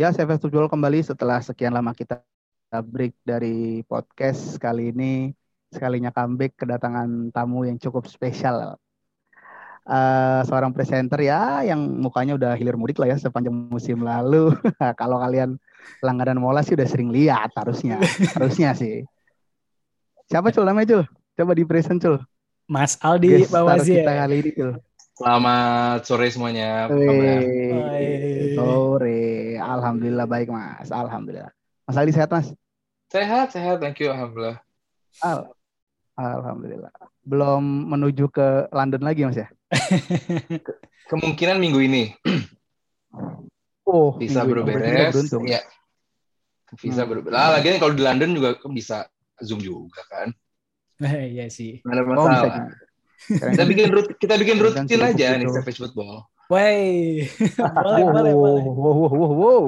Ya, saya Football kembali setelah sekian lama kita break dari podcast kali ini sekalinya comeback kedatangan tamu yang cukup spesial. Uh, seorang presenter ya yang mukanya udah hilir mudik lah ya sepanjang musim lalu. Kalau kalian langganan mola sih udah sering lihat harusnya, harusnya sih. Siapa cul namanya cul? Coba di present cul. Mas Aldi Bawazir. kita kali ini cul. Selamat sore semuanya. Sore. Alhamdulillah baik Mas. Alhamdulillah. Mas Aldi sehat Mas? Sehat, sehat. Thank you. Alhamdulillah. Al Alhamdulillah. Belum menuju ke London lagi Mas ya? Kemungkinan minggu ini. oh, bisa baru beres. Ya. Visa hmm. baru beres. Lah, lagi kalau di London juga bisa Zoom juga kan. Iya sih. Nggak ada oh, masalah. Oh, kita bikin rutin, kita bikin rutin aja nih Savage Football. Wey, boleh, boleh, boleh. Wow, wow, wow, wow.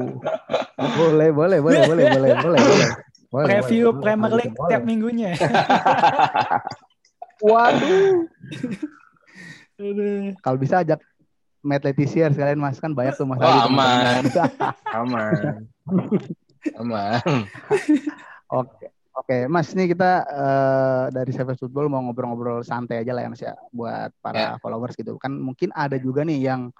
boleh, boleh, boleh, boleh, boleh, boleh, boleh. Review boleh, Premier League boleh. tiap minggunya. Waduh. Kalau bisa ajak Matt Leticia sekalian mas kan banyak tuh mas. Oh, aman. aman. aman. Oke. Oke, Mas, ini kita uh, dari Savage Football mau ngobrol-ngobrol santai aja lah ya, Mas ya, buat para yeah. followers gitu. Kan mungkin ada juga nih yang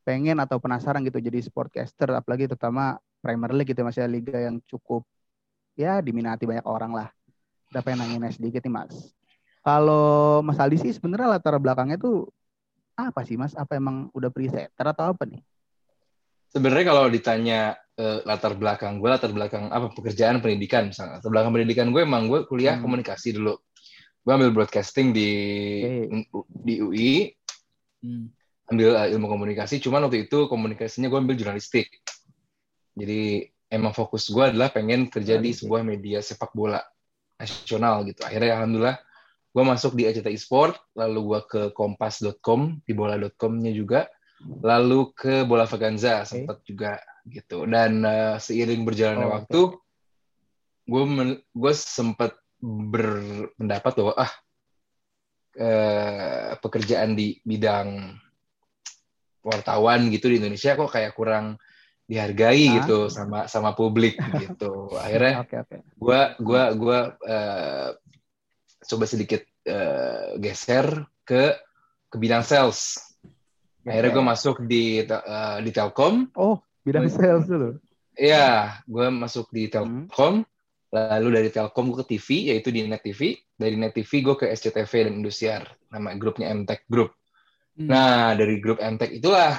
pengen atau penasaran gitu jadi sportcaster, apalagi terutama Premier League gitu, Mas ya, liga yang cukup ya diminati banyak orang lah. Kita pengen nanya sedikit nih, Mas. Kalau Mas Aldi sih sebenarnya latar belakangnya tuh apa sih, Mas? Apa emang udah presetter atau apa nih? Sebenarnya kalau ditanya uh, latar belakang gue latar belakang apa pekerjaan pendidikan misalnya. Latar belakang pendidikan gue emang gue kuliah hmm. komunikasi dulu. Gue ambil broadcasting di okay. di UI hmm. ambil uh, ilmu komunikasi cuman waktu itu komunikasinya gue ambil jurnalistik. Jadi emang fokus gue adalah pengen kerja di sebuah media sepak bola nasional gitu. Akhirnya alhamdulillah gue masuk di RCTI Sport lalu gue ke kompas.com di bola.com-nya juga lalu ke bola Vaganza okay. sempat juga gitu dan uh, seiring berjalannya oh, waktu gue gue sempat berpendapat bahwa ah uh, pekerjaan di bidang wartawan gitu di Indonesia kok kayak kurang dihargai nah. gitu sama sama publik gitu akhirnya okay, okay. gue gue gue uh, coba sedikit uh, geser ke ke bidang sales akhirnya gue masuk di uh, di Telkom oh bidang sales dulu. Iya, gue masuk di Telkom, hmm. lalu dari Telkom gue ke TV, yaitu di Net TV. Dari Net TV gue ke SCTV dan Indosiar, nama grupnya MTech Group. Hmm. Nah, dari grup MTech itulah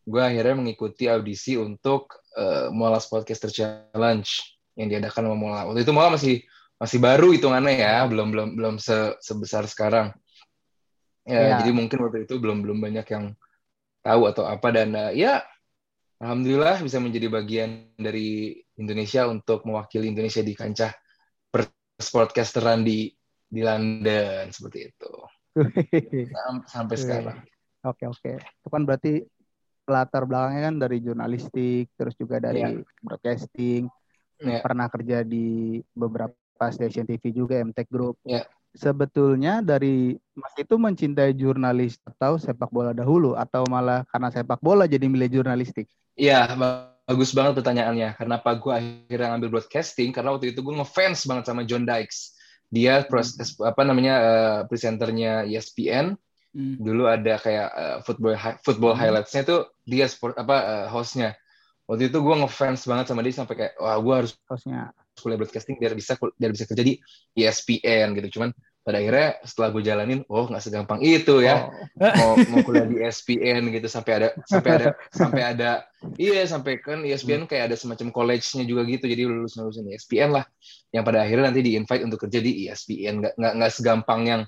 gue akhirnya mengikuti audisi untuk uh, Mola Podcaster Challenge yang diadakan sama Mola. Waktu itu Mola masih masih baru hitungannya ya, belum belum belum se sebesar sekarang. Ya, ya, jadi mungkin waktu itu belum belum banyak yang tahu atau apa dan uh, ya Alhamdulillah bisa menjadi bagian dari Indonesia untuk mewakili Indonesia di kancah sportcasteran di di London seperti itu. Sampai sekarang. Oke oke. Itu kan berarti latar belakangnya kan dari jurnalistik, terus juga dari yeah. broadcasting, yeah. pernah kerja di beberapa stasiun TV juga, MTech Group. Yeah sebetulnya dari Mas itu mencintai jurnalis atau sepak bola dahulu atau malah karena sepak bola jadi milih jurnalistik? Iya, bagus banget pertanyaannya. Kenapa gue akhirnya ngambil broadcasting? Karena waktu itu gue ngefans banget sama John Dykes. Dia proses hmm. apa namanya uh, presenternya ESPN. Hmm. Dulu ada kayak uh, football football hmm. highlights-nya tuh dia sport apa uh, hostnya. Waktu itu gue ngefans banget sama dia sampai kayak wah gue harus hostnya kuliah broadcasting biar bisa biar bisa kerja di ESPN gitu. Cuman pada akhirnya setelah gue jalanin oh nggak segampang itu ya. Oh. mau mau kuliah di ESPN gitu sampai ada sampai ada sampai ada iya sampai kan ESPN kayak ada semacam college-nya juga gitu jadi lulus lulusan ESPN lah. Yang pada akhirnya nanti di invite untuk kerja di ESPN nggak nggak nggak segampang yang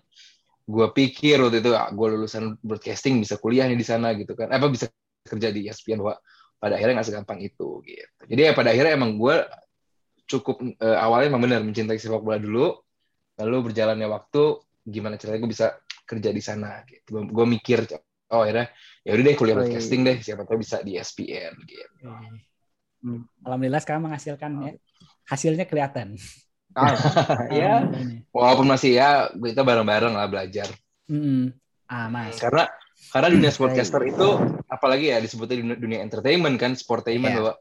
gue pikir waktu itu ah, gue lulusan broadcasting bisa kuliah nih di sana gitu kan. Apa bisa kerja di ESPN bahwa pada akhirnya nggak segampang itu gitu. Jadi ya pada akhirnya emang gue cukup uh, awalnya memang benar mencintai sepak bola dulu lalu berjalannya waktu gimana caranya gue bisa kerja di sana gitu. Gue mikir oh ya ya udah deh kuliah broadcasting deh siapa tahu bisa di ESPN gitu. Hmm. alhamdulillah sekarang menghasilkan ya. Hasilnya kelihatan. Oh, ya. Walaupun masih ya kita bareng-bareng lah belajar. Hmm. ah mas. Karena karena dunia sportcaster itu apalagi ya disebutnya dunia, dunia entertainment kan sportainment yeah. bahwa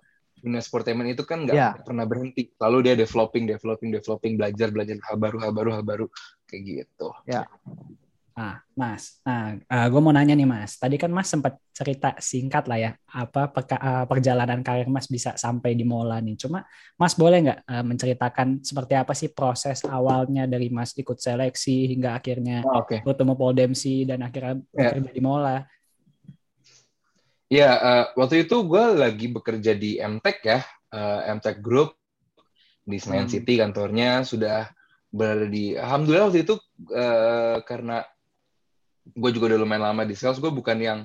dunia sportainment itu kan nggak Ya. pernah berhenti. Lalu dia developing, developing, developing, belajar, belajar hal baru, hal baru, hal baru kayak gitu. Ah, Mas. Nah, gue mau nanya nih, Mas. Tadi kan Mas sempat cerita singkat lah ya, apa peka- eh, perjalanan karir Mas bisa sampai di Mola nih. Cuma Mas boleh nggak eh, menceritakan seperti apa sih proses awalnya dari Mas ikut seleksi hingga akhirnya Oh, Oke. bertemu Paul Dempsey dan akhirnya Ya. bekerja di Mola. Ya, eh, waktu itu gue lagi bekerja di MTech ya, eh, MTech Group di Senayan Hmm. City kantornya sudah berada di. Alhamdulillah waktu itu eh, karena gue juga udah lumayan lama di sales, gue bukan yang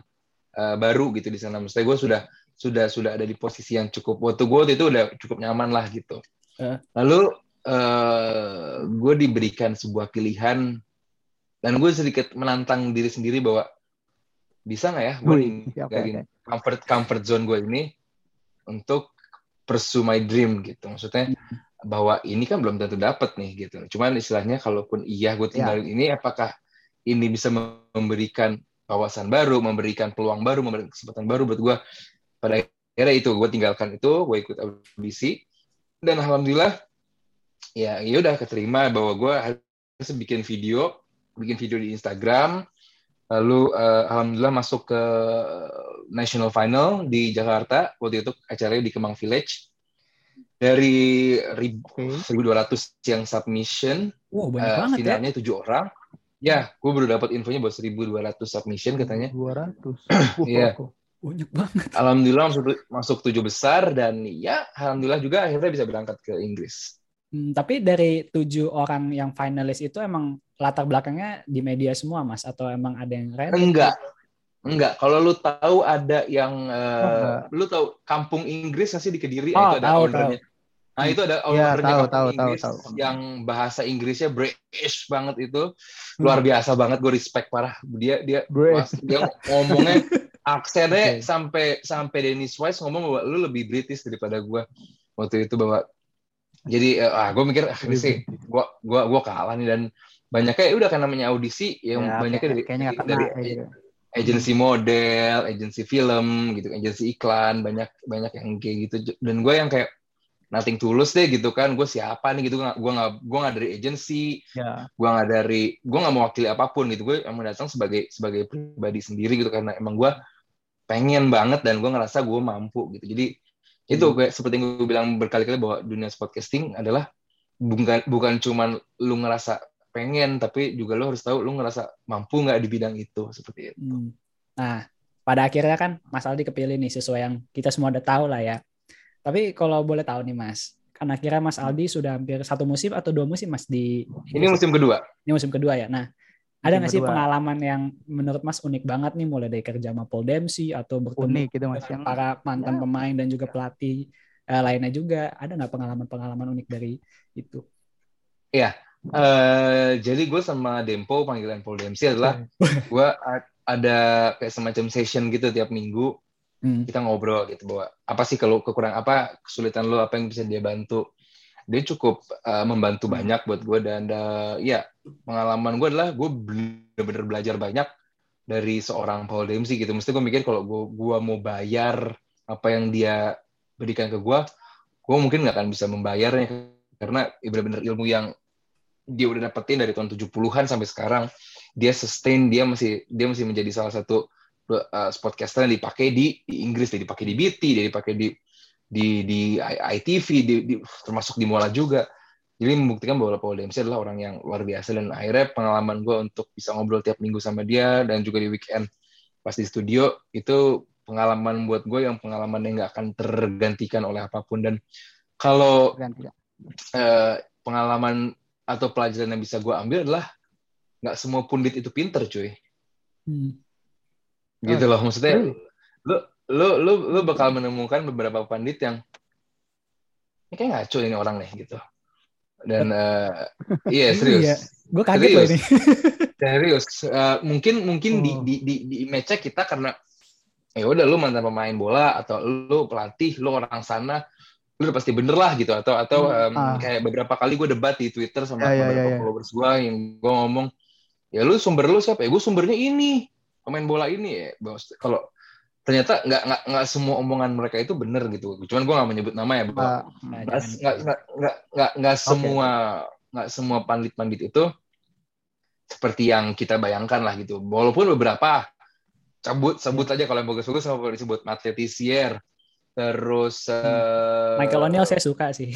eh, baru gitu di sana. Maksudnya gue sudah sudah sudah ada di posisi yang cukup. Waktu gue waktu itu udah cukup nyaman lah gitu. Eh. Lalu eh, gue diberikan sebuah pilihan dan gue sedikit menantang diri sendiri bahwa bisa nggak ya gue ninggalin oke. Comfort comfort zone gue ini untuk pursue my dream gitu. Maksudnya bahwa ini kan belum tentu dapat nih gitu. Cuman istilahnya kalaupun iya gue tinggalin ini apakah ini bisa memberikan wawasan baru memberikan peluang baru memberikan kesempatan baru buat gue pada akhirnya itu gue tinggalkan itu gue ikut audisi. Dan alhamdulillah ya ya udah keterima bahwa gue harus bikin video bikin video di Instagram lalu eh, alhamdulillah masuk ke national final di Jakarta waktu itu acaranya di Kemang Village dari rib- Oke. 1200 yang submission Wow, banyak eh, banget ya. finalnya tujuh orang ya gue baru dapat infonya bahwa 1200 submission katanya 200. Iya. Banyak banget. alhamdulillah masuk masuk tujuh besar dan ya alhamdulillah juga akhirnya bisa berangkat ke Inggris Hmm, tapi dari tujuh orang yang finalis itu emang latar belakangnya di media semua, Mas? Atau emang ada yang random? enggak enggak kalau lu tahu ada yang eh, Oh, enggak. lu tahu kampung Inggris nggak sih di Kediri Oh, itu ada tahu, ownernya nah itu ada Iya, ownernya tahu, kampung tahu, tahu, Inggris tahu. yang bahasa Inggrisnya British banget itu Hmm. luar biasa banget gue respect parah dia dia mas- dia ngomongnya aksennya Oke. sampai sampai Dennis Wise ngomong bahwa lu lebih British daripada gue waktu itu bahwa jadi eh, ah gue mikir ah, ini sih gue gua gua kalah nih dan banyaknya ya udah kan namanya audisi yang Ya, banyaknya dari kayaknya kena dari kayak gitu. agensi model, agensi film, gitu, agensi iklan, banyak banyak yang kayak gitu. Dan gue yang kayak nothing tulus deh gitu kan, gue siapa nih gitu, gue nggak gue nggak dari agensi, Ya. gue nggak dari, gue nggak mewakili apa pun gitu, gue emang datang sebagai sebagai pribadi sendiri gitu karena emang gue pengen banget dan gue ngerasa gue mampu gitu. Jadi itu Hmm. kayak seperti yang gue bilang berkali-kali bahwa dunia podcasting adalah bukan bukan cuman lu ngerasa pengen tapi juga lu harus tahu lu ngerasa mampu nggak di bidang itu seperti itu. Hmm. Nah, pada akhirnya kan Mas Aldi kepilih nih sesuai yang kita semua udah tahu lah ya. Tapi kalau boleh tahu nih Mas, kan akhirnya Mas Aldi sudah hampir satu musim atau dua musim Mas di Ini musim kedua. ini musim kedua ya. Nah, ada nggak sih kedua. pengalaman yang menurut Mas unik banget nih mulai dari kerja sama Paul Dempsey atau bertemu Unik gitu Mas dengan yang para mantan ya. pemain dan juga pelatih eh, lainnya juga. Ada nggak pengalaman-pengalaman unik dari itu? Eh, jadi gue sama Dempo panggilan Paul Dempsey adalah gue ada kayak semacam session gitu tiap minggu Hmm. kita ngobrol gitu bahwa apa sih kalau kekurangan apa kesulitan lo apa yang bisa dia bantu dia cukup eh, membantu banyak buat gue dan eh, ya pengalaman gue adalah gue bener-bener belajar banyak dari seorang Paul Dempsey gitu. Mesti gue mikir kalau gue gua mau bayar apa yang dia berikan ke gue gue mungkin nggak akan bisa membayarnya. Karena bener-bener ilmu yang dia udah dapetin dari tahun 70-an sampai sekarang dia sustain dia masih dia masih menjadi salah satu uh, sportcaster yang dipakai di, di Inggris dia dipakai di BT dia dipakai di di di ITV di, di- termasuk di Mola juga jadi membuktikan bahwa Paul Dempsey adalah orang yang luar biasa dan akhirnya pengalaman gue untuk bisa ngobrol tiap minggu sama dia dan juga di weekend pas di studio itu pengalaman buat gue yang pengalaman yang nggak akan tergantikan oleh apa pun dan kalau ganti. eh, pengalaman atau pelajaran yang bisa gue ambil adalah nggak semua pundit itu pinter cuy Hmm. gitu loh maksudnya really? lu lu lu lu bakal menemukan beberapa pandit yang ini kayak ngaco ini orang nih gitu dan eh, iya serius Iya. Gue kaget loh Serius. ini. serius Eh, mungkin mungkin di Oh. di di di image kita karena ya udah lu mantan pemain bola atau lu pelatih lu orang sana lu udah pasti bener lah gitu atau atau em, ah. kayak beberapa kali gue debat di Twitter sama Ya, ya, beberapa ya, ya. followers gue yang gue ngomong ya lu sumber lu siapa ya gue sumbernya ini pemain bola ini ya kalau ternyata nggak nggak nggak semua omongan mereka itu benar gitu cuman gue nggak menyebut nama ya bahwa nggak nggak nggak nggak nggak semua nggak semua pandit-pandit itu seperti yang kita bayangkan lah gitu walaupun beberapa cabut sebut aja kalau yang bagus-bagus sama disebut Matt Letizier terus hmm. Michael O'Neil saya suka sih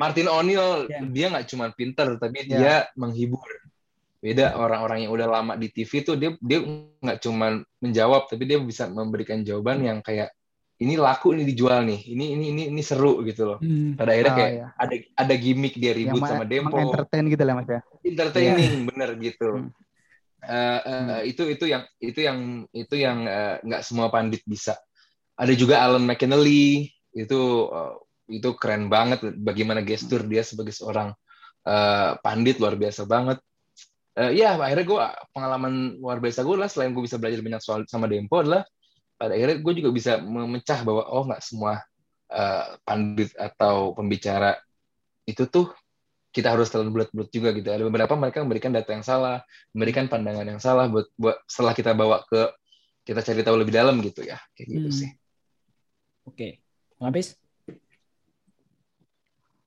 Martin O'Neill yeah. dia nggak cuma pinter tapi yeah. dia menghibur beda orang-orang yang udah lama di TV tuh dia dia nggak cuma menjawab tapi dia bisa memberikan jawaban yang kayak ini laku ini dijual nih ini ini ini ini seru gitu loh hmm. pada akhirnya oh, kayak iya. ada ada gimmick dia ribut yang sama Dempo entertain gitu lah mas ya entertaining yeah. bener gitu hmm. Uh, uh, hmm. itu itu yang itu yang itu yang nggak uh, semua pandit bisa ada juga Alan McKinley itu uh, itu keren banget bagaimana gestur dia sebagai seorang uh, pandit luar biasa banget uh, ya akhirnya gue pengalaman luar biasa gue lah selain gue bisa belajar banyak soal sama Dempo adalah pada akhirnya gue juga bisa memecah bahwa oh nggak semua uh, pandit atau pembicara itu tuh kita harus terlalu bulat-bulat juga gitu. Ada beberapa mereka memberikan data yang salah, memberikan pandangan yang salah buat buat setelah kita bawa ke kita cari tahu lebih dalam gitu ya, kayak gitu hmm. sih. Oke, okay. habis?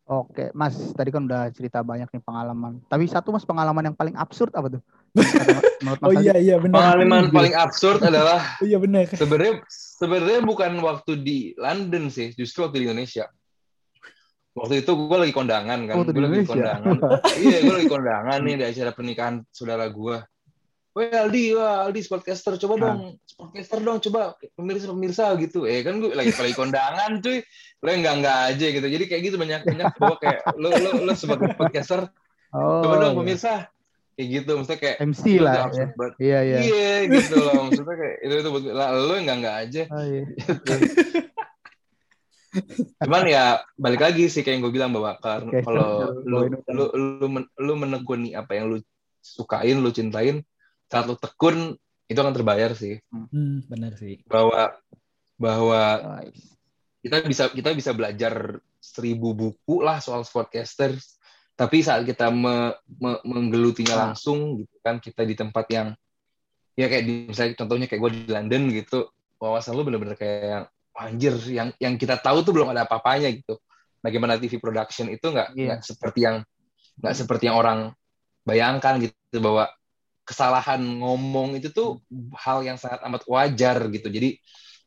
Oke, Mas, tadi kan udah cerita banyak nih pengalaman. Tapi satu Mas pengalaman yang paling absurd apa tuh? Menurut Mas oh iya iya benar. Pengalaman paling absurd adalah oh, iya benar. Sebenarnya sebenarnya bukan waktu di London sih, justru waktu di Indonesia. Waktu itu gue lagi kondangan kan, oh, gue lagi kondangan. iya, gue lagi kondangan nih di acara pernikahan saudara gue. Wah Aldi, wah Aldi sportcaster, coba nah. dong sportcaster dong, coba pemirsa pemirsa gitu. Eh kan gue lagi lagi kondangan cuy, lo enggak enggak aja gitu. Jadi kayak gitu banyak banyak gue kayak lo lo lo sebagai podcaster, oh, coba dong iya. pemirsa kayak gitu maksudnya kayak MC lah ya. iya iya iya gitu loh maksudnya kayak itu itu lah lo enggak enggak aja oh, iya. cuman ya balik lagi sih kayak yang gue bilang bahwa kalau lu, lu lu lu menekuni apa yang lu sukain lu cintain saat lu tekun itu akan terbayar sih. Hmm, benar sih. Bahwa bahwa kita bisa kita bisa belajar seribu buku lah soal sportcaster, tapi saat kita me, me, menggelutinya ah. langsung gitu kan kita di tempat yang ya kayak di misalnya contohnya kayak gue di London gitu, wawasan lu bener-bener kayak anjir yang yang kita tahu tuh belum ada apa-apanya gitu. Bagaimana TV production itu nggak yeah. seperti yang nggak seperti yang orang bayangkan gitu bahwa kesalahan ngomong itu tuh hal yang sangat amat wajar gitu. Jadi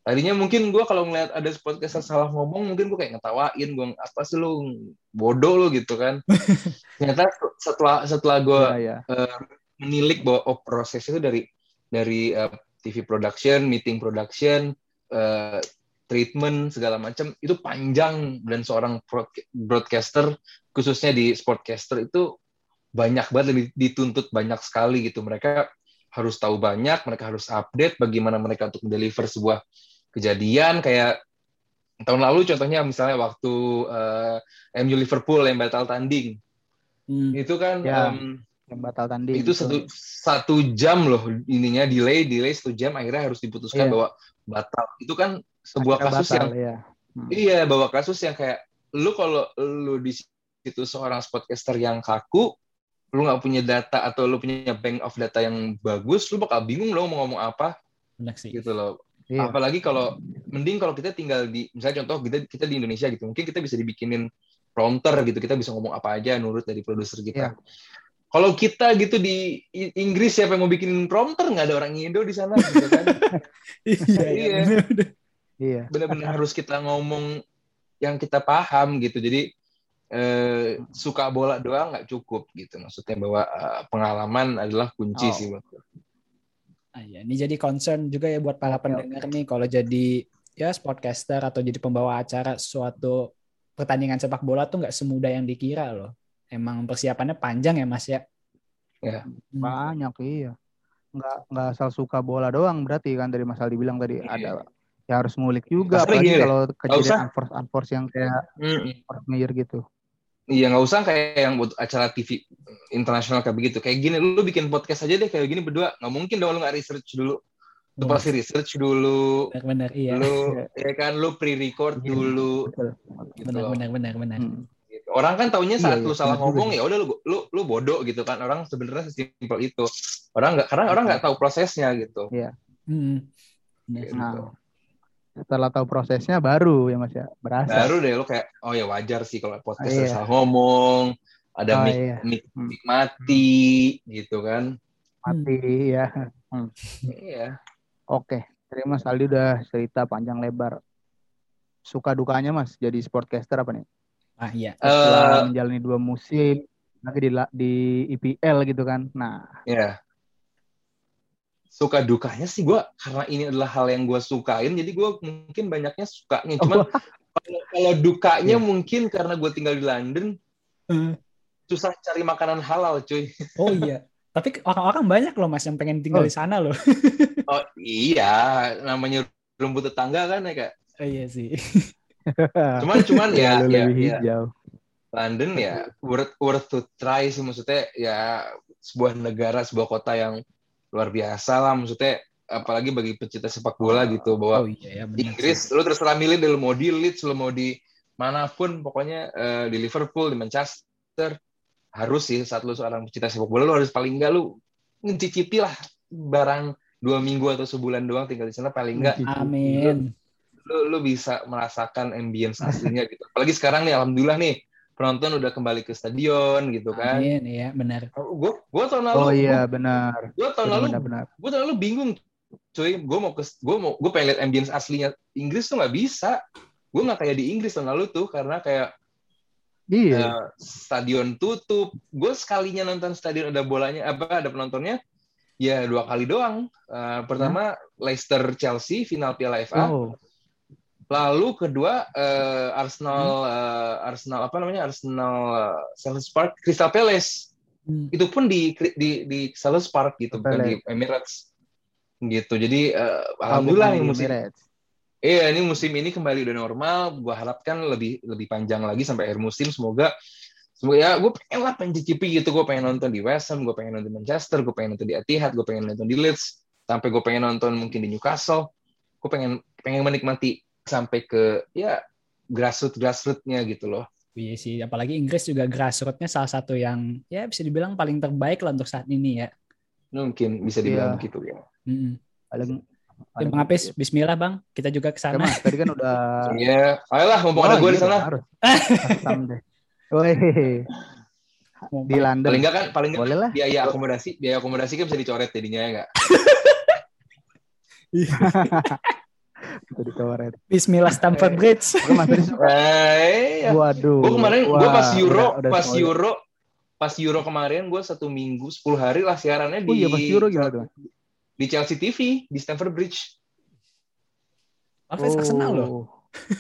tadinya mungkin gue kalau ngeliat ada podcast salah ngomong mungkin gue kayak ngetawain gue apa sih lu bodoh lu gitu kan. Ternyata setelah setelah gue ya, ya. uh, menilik bahwa oh, proses itu dari dari uh, eh, TV production, meeting production, uh, treatment segala macam itu panjang dan seorang broadcaster khususnya di sportcaster itu banyak banget dituntut banyak sekali gitu mereka harus tahu banyak mereka harus update bagaimana mereka untuk deliver sebuah kejadian kayak tahun lalu contohnya misalnya waktu uh, eh, MU Liverpool yang batal tanding hmm. itu kan ya, um, yang batal tanding itu satu satu jam loh ininya delay delay satu jam akhirnya harus diputuskan yeah. bahwa batal itu kan sebuah akhirnya kasus batal, yang ya. hmm. iya bahwa kasus yang kayak lu kalau lu di situ seorang sportcaster yang kaku lu nggak punya data atau lu punya bank of data yang bagus, lu bakal bingung lo mau ngomong apa. Benar sih. Gitu loh. Iya. Apalagi kalau mending kalau kita tinggal di misalnya contoh kita kita di Indonesia gitu, mungkin kita bisa dibikinin prompter gitu, kita bisa ngomong apa aja nurut dari produser kita. Iya. Kalau kita gitu di Inggris siapa yang mau bikin prompter nggak ada orang Indo di sana gitu kan. iya. iya. Iya. Benar-benar harus kita ngomong yang kita paham gitu. Jadi eh, suka bola doang nggak cukup gitu maksudnya bahwa uh, pengalaman adalah kunci oh. sih buat Ah, ya. Ini jadi concern juga ya buat para pendengar nih kalau jadi ya sportcaster atau jadi pembawa acara suatu pertandingan sepak bola tuh nggak semudah yang dikira loh. Emang persiapannya panjang ya Mas ya? Ya hmm. banyak iya. Nggak nggak asal suka bola doang berarti kan dari Mas Aldi bilang tadi iya. ada ya harus ngulik juga apalagi kalau kejadian unforce unforce yang kayak mm -mm. gitu. Iya nggak usah kayak yang buat acara TV internasional kayak begitu. Kayak gini, lu bikin podcast aja deh kayak gini berdua. Nggak mungkin dong lu nggak research dulu. Lu pasti research dulu. Benar, iya. Lu ya kan lu pre-record iya, dulu. Gitu benar, benar, benar, benar. Hmm. Gitu. Orang kan taunya iya, saat iya, lu salah ngomong ya udah lu, lu lu bodoh gitu kan. Orang sebenarnya sesimpel itu. Orang nggak karena orang nggak tahu prosesnya gitu. Iya. Hmm. Gitu. Nah, setelah tahu prosesnya baru ya mas ya berasa baru deh lo kayak oh ya wajar sih kalau podcast oh, iya. salah ngomong ada oh, mic, iya. mic, hmm. mic mati hmm. gitu kan mati ya hmm. iya oke terima mas Aldi udah cerita panjang lebar suka dukanya mas jadi sportcaster apa nih ah iya setelah uh, menjalani dua musim lagi di di IPL gitu kan nah iya suka dukanya sih gue karena ini adalah hal yang gue sukain jadi gue mungkin banyaknya sukanya. Cuman oh. kalau dukanya yeah. mungkin karena gue tinggal di London uh. susah cari makanan halal cuy. Oh iya. Tapi orang-orang banyak loh mas yang pengen tinggal oh. di sana loh. Oh iya. Namanya rumput tetangga kan ya kak? Oh, iya sih. Cuman cuman ya ya, ya. London ya worth worth to try sih. Maksudnya ya sebuah negara sebuah kota yang luar biasa lah maksudnya apalagi bagi pecinta sepak bola gitu bahwa oh, iya, ya, Inggris lu terserah milih lu mau di Leeds lu mau di mana pun pokoknya uh, di Liverpool di Manchester harus sih saat lu seorang pecinta sepak bola lu harus paling enggak lu mencicipi lah barang dua minggu atau sebulan doang tinggal di sana paling enggak amin. lu, lu bisa merasakan ambience aslinya gitu. Apalagi sekarang nih alhamdulillah nih penonton udah kembali ke stadion gitu kan. Amin, iya benar. Gue gue tahun lalu. Oh iya benar. Gue tahun lalu benar. Gue tahun lalu bingung, cuy. Gue mau ke gue mau gue pengen lihat ambience aslinya Inggris tuh nggak bisa. Gue nggak kayak di Inggris tahun lalu tuh karena kayak Iya. Uh, stadion tutup. Gue sekalinya nonton stadion ada bolanya apa ada penontonnya ya dua kali doang. Uh, pertama hmm? Leicester Chelsea final Piala FA. Oh. Lalu kedua uh, Arsenal hmm. uh, Arsenal apa namanya Arsenal uh, Selhurst Park Crystal Palace. Hmm. Itu pun di di di Selhurst Park gitu bukan di Emirates. Gitu. Jadi uh, alhamdulillah nih musim Iya, ini musim ini kembali udah normal. Gua harapkan lebih lebih panjang lagi sampai akhir musim. Semoga semoga ya gue pengen lah pengen cicipi gitu. Gue pengen nonton di West Ham, gue pengen nonton di Manchester, gue pengen nonton di Etihad, gue pengen nonton di Leeds, sampai gue pengen nonton mungkin di Newcastle. Gue pengen pengen menikmati sampai ke ya grassroots grassrootsnya gitu loh. Iya sih, apalagi Inggris juga grassrootsnya salah satu yang ya bisa dibilang paling terbaik lah untuk saat ini ya. Mungkin bisa dibilang yeah. begitu ya. Mm-hmm. Paling Ya, Bang Apis, Bismillah Bang, kita juga ke sana. tadi kan udah. Iya, ayolah mumpung oh, ada gue iya, di sana. Woi. Di London. Paling enggak kan, paling enggak lah. biaya akomodasi, biaya akomodasi kan bisa dicoret jadinya ya enggak? kita ditawarin. Bismillah Stamford Bridge. eh, ya. Waduh. Gue kemarin gue pas Euro, udah, udah pas Euro, pas Euro kemarin gue satu minggu sepuluh hari lah siarannya di. Oh iya pas Euro gimana tuh? Di Chelsea TV di Stamford Bridge. Fans oh. Arsenal loh.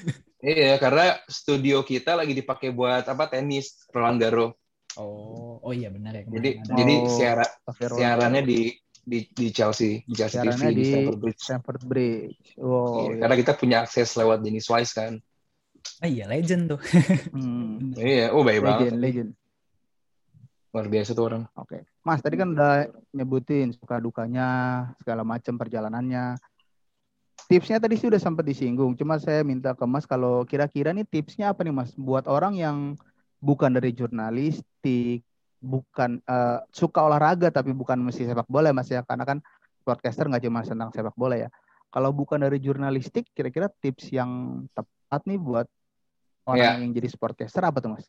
iya, karena studio kita lagi dipakai buat apa tenis Roland Garros. Oh, oh iya benar ya. Jadi oh, jadi siaran siarannya di di di Chelsea di Chelsea TV di, di Stamford Bridge. Stamford Bridge. Wow. Iya, Karena kita punya akses lewat Dennis Wise kan. Ah, iya legend tuh. hmm. Iya, oh baik banget. Legend. Luar biasa tuh orang. Oke. Okay. Mas, tadi kan udah nyebutin suka dukanya, segala macam perjalanannya. Tipsnya tadi sih udah sempat disinggung. Cuma saya minta ke Mas kalau kira-kira nih tipsnya apa nih Mas buat orang yang bukan dari jurnalistik, bukan uh, suka olahraga tapi bukan mesti sepak bola mas ya karena kan podcaster nggak cuma tentang sepak bola ya kalau bukan dari jurnalistik kira-kira tips yang tepat nih buat orang ya. yang jadi sportcaster apa tuh mas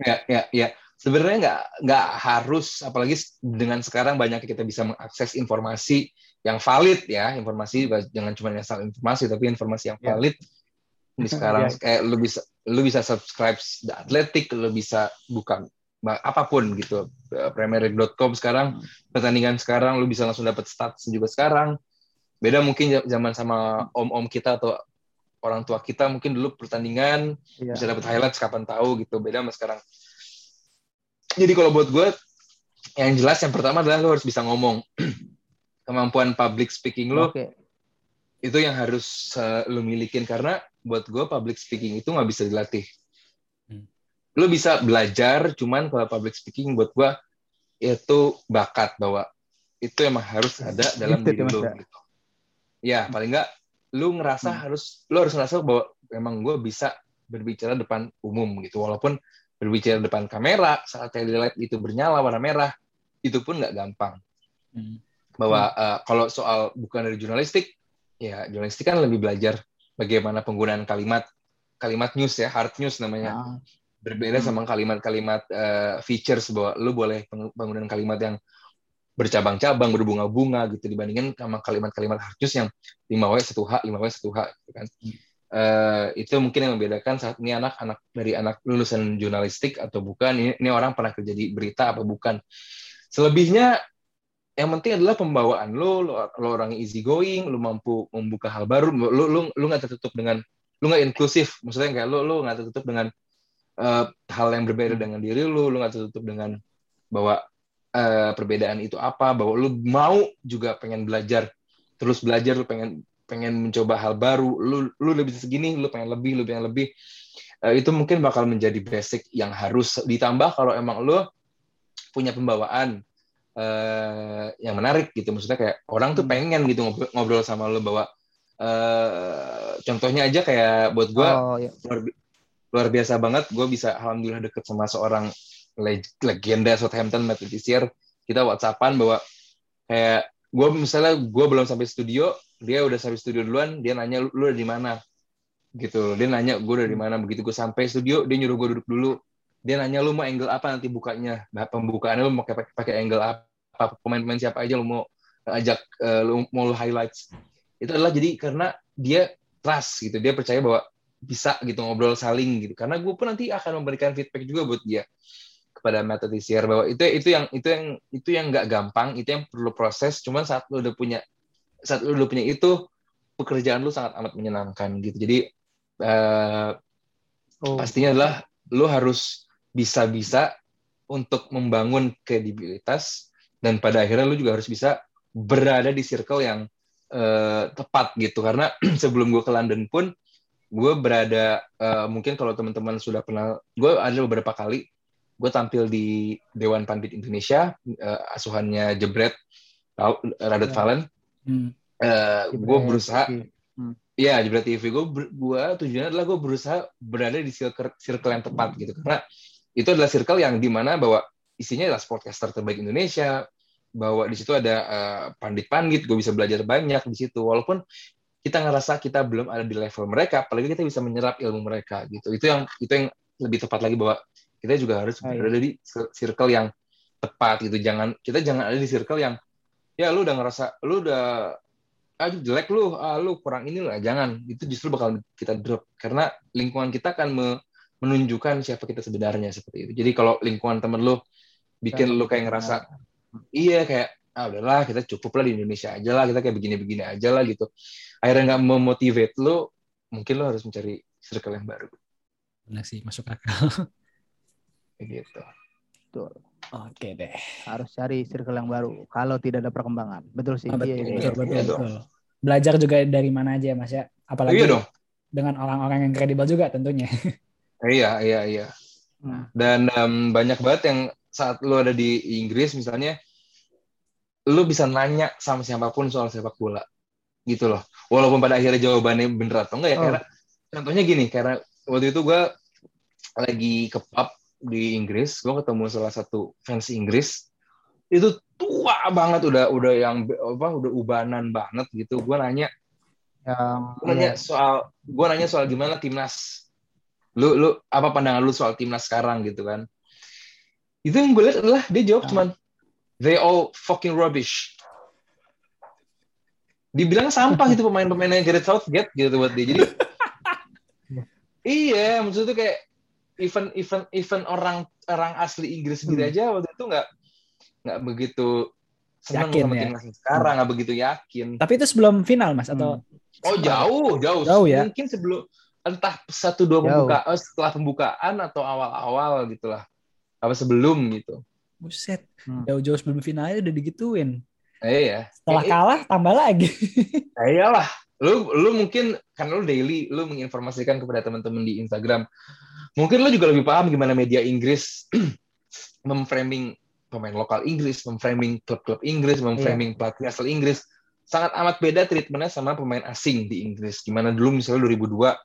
ya ya ya sebenarnya nggak nggak harus apalagi dengan sekarang banyak kita bisa mengakses informasi yang valid ya informasi jangan cuma asal informasi tapi informasi yang ya. valid ya. di sekarang ya. kayak lu bisa lu bisa subscribe The Athletic lu bisa buka apa pun gitu eh, premierleague.com sekarang pertandingan sekarang lu bisa langsung dapat stats juga sekarang. Beda mungkin zaman sama om-om kita atau orang tua kita mungkin dulu pertandingan iya. bisa dapat highlights kapan tahu gitu beda sama sekarang. Jadi kalau buat gue yang jelas yang pertama adalah lu harus bisa ngomong. Kemampuan public speaking lu okay. itu yang harus uh, lu milikin karena buat gue public speaking itu nggak bisa dilatih lu bisa belajar cuman kalau public speaking buat gua itu bakat bahwa itu emang harus ada dalam diri lu gitu. Ya, paling enggak lu ngerasa hmm. harus lu harus ngerasa bahwa emang gue bisa berbicara depan umum gitu walaupun berbicara depan kamera saat light itu bernyala warna merah itu pun nggak gampang hmm. bahwa uh, kalau soal bukan dari jurnalistik ya jurnalistik kan lebih belajar bagaimana penggunaan kalimat kalimat news ya hard news namanya ah. Berbeda hmm. sama kalimat-kalimat uh, features bahwa lu boleh penggunaan kalimat yang bercabang-cabang berbunga-bunga gitu dibandingin sama kalimat-kalimat hard news yang 5W 1H 5W 1H gitu kan. Uh, itu mungkin yang membedakan saat ini anak-anak dari anak lulusan jurnalistik atau bukan ini, ini orang pernah kerja di berita apa bukan. Selebihnya yang penting adalah pembawaan lo, lo, lo orang easy going, lo mampu membuka hal baru, lo lo lo nggak tertutup dengan lo nggak inklusif, maksudnya kayak lo lo nggak tertutup dengan uh, hal yang berbeda dengan diri lo, lo nggak tertutup dengan bahwa uh, perbedaan itu apa, bahwa lo mau juga pengen belajar, terus belajar lo pengen pengen mencoba hal baru, lo lo lebih segini, lo pengen lebih, lo pengen lebih, uh, itu mungkin bakal menjadi basic yang harus ditambah kalau emang lo punya pembawaan uh, yang menarik gitu maksudnya kayak orang tuh hmm. pengen gitu ngobrol, ngobrol sama lo bahwa uh, contohnya aja kayak buat gue oh, iya. luar, luar biasa banget. Gue bisa alhamdulillah deket sama seorang leg legenda Southampton Matt Letizier kita whatsappan bahwa kayak gue misalnya gue belum sampai studio dia udah sampai studio duluan dia nanya lu, lu di mana? Gitu. Dia nanya gue dari mana? Begitu gue sampai studio dia nyuruh gue duduk dulu. Dia nanya lu mau angle apa nanti bukanya? Nah, pembukaannya lu mau pakai pakai angle apa? Pemain-pemain siapa aja lo mau ajak uh, lo mau lo highlights? Itu adalah jadi karena dia trust gitu. Dia percaya bahwa bisa gitu ngobrol saling gitu. Karena gue pun nanti akan memberikan feedback juga buat dia kepada metode TCR bahwa itu itu yang itu yang itu yang nggak gampang itu yang perlu proses. Cuman saat lo udah punya saat lo udah punya itu pekerjaan lo sangat amat menyenangkan gitu. Jadi uh, oh. pastinya adalah lo harus bisa-bisa untuk membangun kredibilitas dan pada akhirnya lu juga harus bisa berada di circle yang uh, tepat gitu. Karena sebelum gue ke London pun gue berada uh, mungkin kalau teman-teman sudah pernah gue ada beberapa kali gue tampil di Dewan Pandit Indonesia uh, asuhannya Jebret Radot ya. Valen hmm. uh, gue berusaha hmm. ya Jebret TV gue gue tujuannya adalah gue berusaha berada di circle, circle yang tepat gitu karena itu adalah circle yang di mana bahwa isinya adalah sportcaster terbaik Indonesia bahwa di situ ada uh, pandit-pandit, gue bisa belajar banyak di situ. Walaupun kita ngerasa kita belum ada di level mereka, apalagi kita bisa menyerap ilmu mereka gitu. Itu yang itu yang lebih tepat lagi bahwa kita juga harus oh, iya. berada di circle yang tepat gitu. Jangan kita jangan ada di circle yang ya lu udah ngerasa lu udah ah jelek lu, ah lu kurang ini lah. Jangan. Itu justru bakal kita drop karena lingkungan kita akan me menunjukkan siapa kita sebenarnya seperti itu. Jadi kalau lingkungan temen lu bikin lu kayak ngerasa iya kayak ah udahlah kita cukup lah di Indonesia aja lah kita kayak begini-begini aja lah gitu. Akhirnya nggak memotivate lo mungkin lo harus mencari circle yang baru. Benar sih masuk akal. Kayak gitu. Betul. Oke deh. Harus cari circle yang baru kalau tidak ada perkembangan. Betul sih. Oh, betul, iya, iya. betul, betul, betul, betul. belajar juga dari mana aja ya mas ya. Apalagi iya dong. dengan orang-orang yang kredibel juga tentunya. Iya iya iya. Hmm. dan um, banyak banget yang saat lo ada di Inggris misalnya lu bisa nanya sama siapa pun soal sepak bola gitu loh. Walaupun pada akhirnya jawabannya bener atau enggak ya oh. karena contohnya gini karena waktu itu gue lagi ke pub di Inggris gue ketemu salah satu fans Inggris. Itu tua banget udah udah yang apa udah ubanan banget gitu. Gue nanya yang gue nanya soal gue nanya soal gimana timnas. Lu lu apa pandangan lu soal timnas sekarang gitu kan? Itu yang gue lihat adalah dia jawab nah. cuman they all fucking rubbish. Dibilang sampah gitu pemain-pemain yang Gareth Southgate gitu buat dia. Jadi iya, maksudnya kayak even even even orang orang asli Inggris sendiri hmm. aja waktu itu nggak nggak begitu senang yakin, sama ya? timnas sekarang nggak begitu yakin. Tapi itu sebelum final mas atau? Hmm. Oh jauh jauh. Jauh ya. Mungkin sebelum entah satu dua pembukaan eh, setelah pembukaan atau awal-awal gitulah apa sebelum gitu. Buset, hmm. jauh-jauh sebelum finalnya udah digituin. Eh, iya. Setelah eh, kalah tambah lagi. Eh, iyalah. Lu lu mungkin karena lu daily lu menginformasikan kepada teman-teman di Instagram. Mungkin lu juga lebih paham gimana media Inggris memframing pemain lokal Inggris, memframing klub-klub Inggris, memframing yeah. pelatih asal Inggris. Sangat amat beda treatmentnya sama pemain asing di Inggris. Gimana dulu misalnya 2002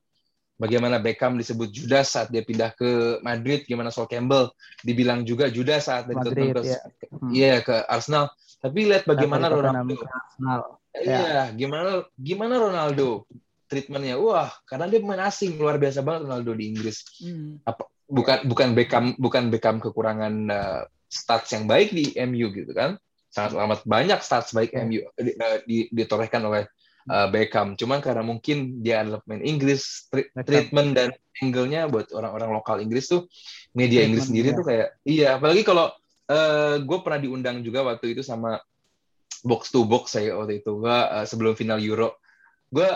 bagaimana Beckham disebut Judas saat dia pindah ke Madrid, gimana Sol Campbell dibilang juga Judas saat dia Madrid, ke, ya. hmm. yeah, ke Arsenal. Tapi lihat bagaimana Ronaldo. Arsenal. Iya, ya. gimana gimana Ronaldo treatmentnya? Wah, karena dia pemain asing luar biasa banget Ronaldo di Inggris. Hmm. Apa, bukan bukan Beckham bukan Beckham kekurangan uh, stats yang baik di MU gitu kan? Sangat amat banyak stats baik yeah. MU di, uh, di, ditorehkan oleh uh, Beckham. Cuman karena mungkin dia adalah pemain Inggris, tri treatment dan angle-nya buat orang-orang lokal Inggris tuh media Inggris sendiri ya. tuh kayak iya. Apalagi kalau uh, eh, gue pernah diundang juga waktu itu sama box to box saya waktu itu gue uh, sebelum final Euro. Gue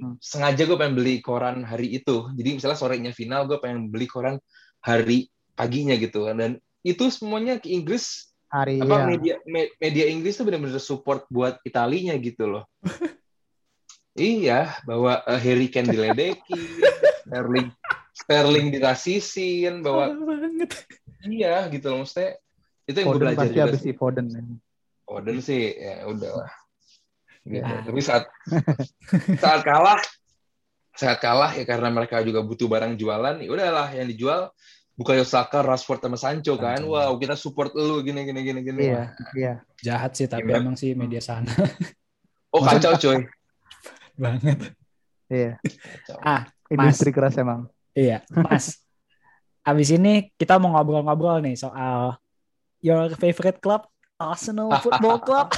hmm. sengaja gue pengen beli koran hari itu. Jadi misalnya sorenya final gue pengen beli koran hari paginya gitu. Dan itu semuanya ke Inggris hari apa ya. media media Inggris tuh benar-benar support buat Italinya gitu loh. Iya, bahwa uh, Harry Kane diledeki, Sterling Sterling dirasisin, bahwa iya gitu loh, maksudnya itu yang gue belajar juga. Sih. Foden. Foden sih ya udah lah. Gitu. Nah. Tapi saat saat kalah, saat kalah ya karena mereka juga butuh barang jualan, ya udahlah yang dijual bukan Osaka, Rashford sama Sancho kan. Wow, kita support lu gini gini gini gini. Iya, iya. Jahat sih tapi Gimana? emang sih media sana. Oh, kacau coy banget. Iya. Ah, industri keras emang. Iya, Mas. Abis ini kita mau ngobrol-ngobrol nih soal your favorite club, Arsenal Football Club.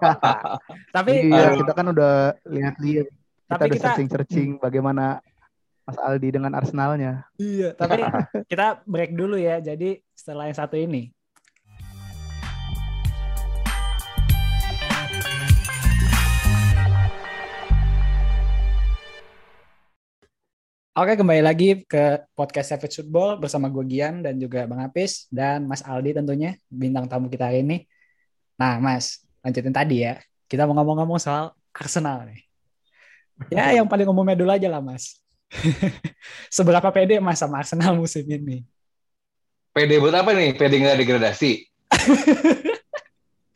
Tapi iya, uh, kita kan udah lihat-lihat. Kita udah searching-searching hmm. bagaimana Mas Aldi dengan Arsenalnya. Iya, tapi kita break dulu ya. Jadi setelah yang satu ini, Oke, kembali lagi ke podcast Savage Football bersama gue Gian dan juga Bang Apis dan Mas Aldi tentunya bintang tamu kita hari ini. Nah, Mas, lanjutin tadi ya. Kita mau ngomong-ngomong soal Arsenal nih. Ya, yang paling umumnya dulu aja lah, Mas. Seberapa pede Mas sama Arsenal musim ini? Pede buat apa nih? Pede nggak degradasi?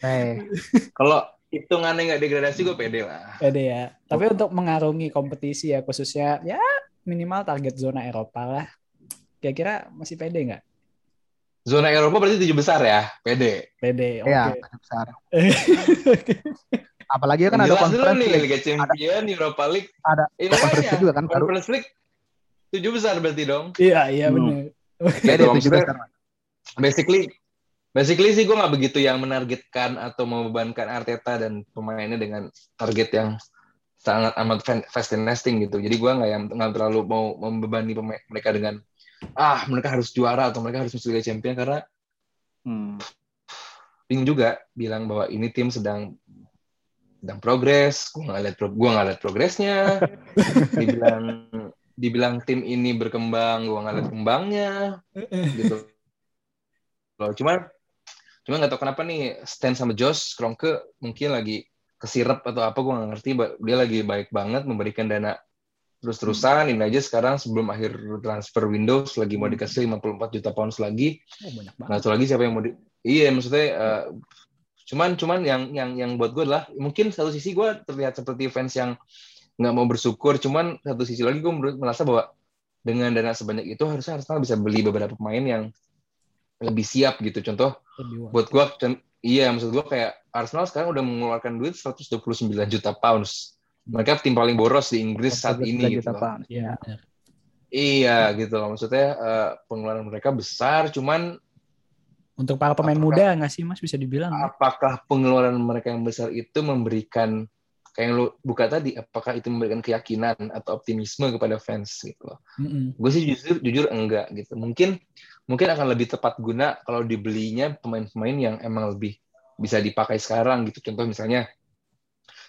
hey. Kalau hitungannya nggak degradasi, gue pede lah. Pede ya. Tapi untuk mengarungi kompetisi ya, khususnya ya minimal target zona Eropa lah. Kira-kira masih pede nggak? Zona Eropa berarti tujuh besar ya? Pede. Pede, oke. Okay. Ya, besar. Apalagi kan ada conference nih, Liga Champion, ada, Europa League. Ada Ini conference juga kan baru. Conference League tujuh besar berarti dong. Iya, iya hmm. benar. Pede tujuh besar. Basically, basically sih gue nggak begitu yang menargetkan atau membebankan Arteta dan pemainnya dengan target yang sangat amat fast and nesting gitu. Jadi gue nggak yang nggak terlalu mau membebani mereka dengan ah mereka harus juara atau mereka harus masuk Liga Champion karena hmm, bingung juga bilang bahwa ini tim sedang sedang progres. Gue nggak lihat gue nggak lihat progresnya. dibilang dibilang tim ini berkembang, gue nggak lihat kembangnya gitu. Loh, cuman cuman nggak tahu kenapa nih Stan sama Josh Kroenke mungkin lagi kesirep atau apa gue gak ngerti dia lagi baik banget memberikan dana terus-terusan. Ini aja sekarang sebelum akhir transfer Windows lagi mau dikasih 54 juta pounds lagi. Oh, banyak banget. nah lagi siapa yang mau di iya maksudnya uh, cuman cuman yang yang yang buat gue adalah mungkin satu sisi gue terlihat seperti fans yang nggak mau bersyukur cuman satu sisi lagi gue merasa bahwa dengan dana sebanyak itu harusnya Arsenal bisa beli beberapa pemain yang lebih siap gitu. Contoh buat gue Iya, maksud gue kayak Arsenal sekarang udah mengeluarkan duit 129 juta pounds. Mereka tim paling boros di Inggris saat ini gitu. Pounds. Iya. Iya gitu loh. Maksudnya uh, pengeluaran mereka besar, cuman untuk para pemain apakah, muda nggak sih Mas bisa dibilang? Apakah pengeluaran mereka yang besar itu memberikan kayak yang lu buka tadi, apakah itu memberikan keyakinan atau optimisme kepada fans gitu loh? Mm -hmm. Gue sih jujur jujur enggak gitu. Mungkin mungkin akan lebih tepat guna kalau dibelinya pemain-pemain yang emang lebih bisa dipakai sekarang gitu. Contoh misalnya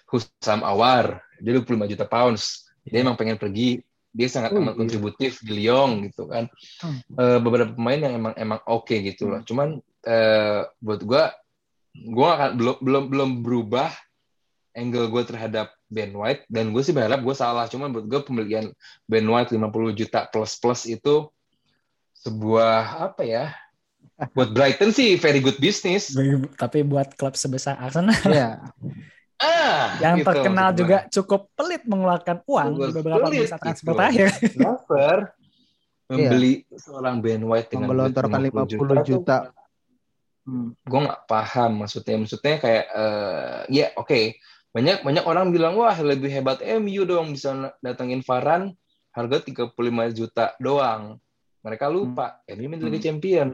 Husam Awar, dia 25 juta pounds. Dia yeah. emang pengen pergi, dia sangat uh, amat iya. kontributif di Lyon gitu kan. Hmm. Uh, beberapa pemain yang emang emang oke okay gitu loh. Hmm. Cuman uh, buat gue, gue akan belum belum belum berubah angle gue terhadap Ben White dan gue sih berharap gue salah. Cuman buat gue pembelian Ben White 50 juta plus plus itu sebuah apa ya? Buat Brighton sih very good business. Tapi buat klub sebesar Arsenal. Iya. Ah, yang gitu, terkenal juga cukup pelit mengeluarkan uang cukup di beberapa pelit, masa transfer gitu. terakhir. Transfer membeli yeah. seorang Ben White dengan menggelontorkan 50 juta. juta. Hmm. Gue nggak paham maksudnya. Maksudnya kayak uh, ya oke okay. banyak banyak orang bilang wah lebih hebat MU dong bisa datengin Varan harga 35 juta doang. Mereka lupa hmm. MU Liga hmm. Champion.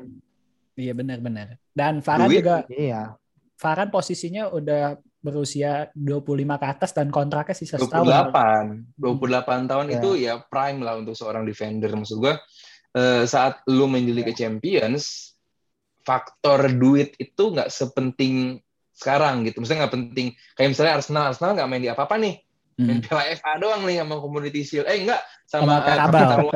Iya benar-benar. Dan Varan juga iya. Varan posisinya udah berusia 25 ke atas dan kontraknya sisa 28. setahun. 28 tahun yeah. itu ya prime lah untuk seorang defender. Maksud gue uh, saat lu main di Liga Champions, faktor duit itu nggak sepenting sekarang gitu. Maksudnya nggak penting. Kayak misalnya Arsenal, Arsenal nggak main di apa-apa nih. Main hmm. Piala FA doang nih sama Community Shield. Eh enggak, sama, sama Karabau.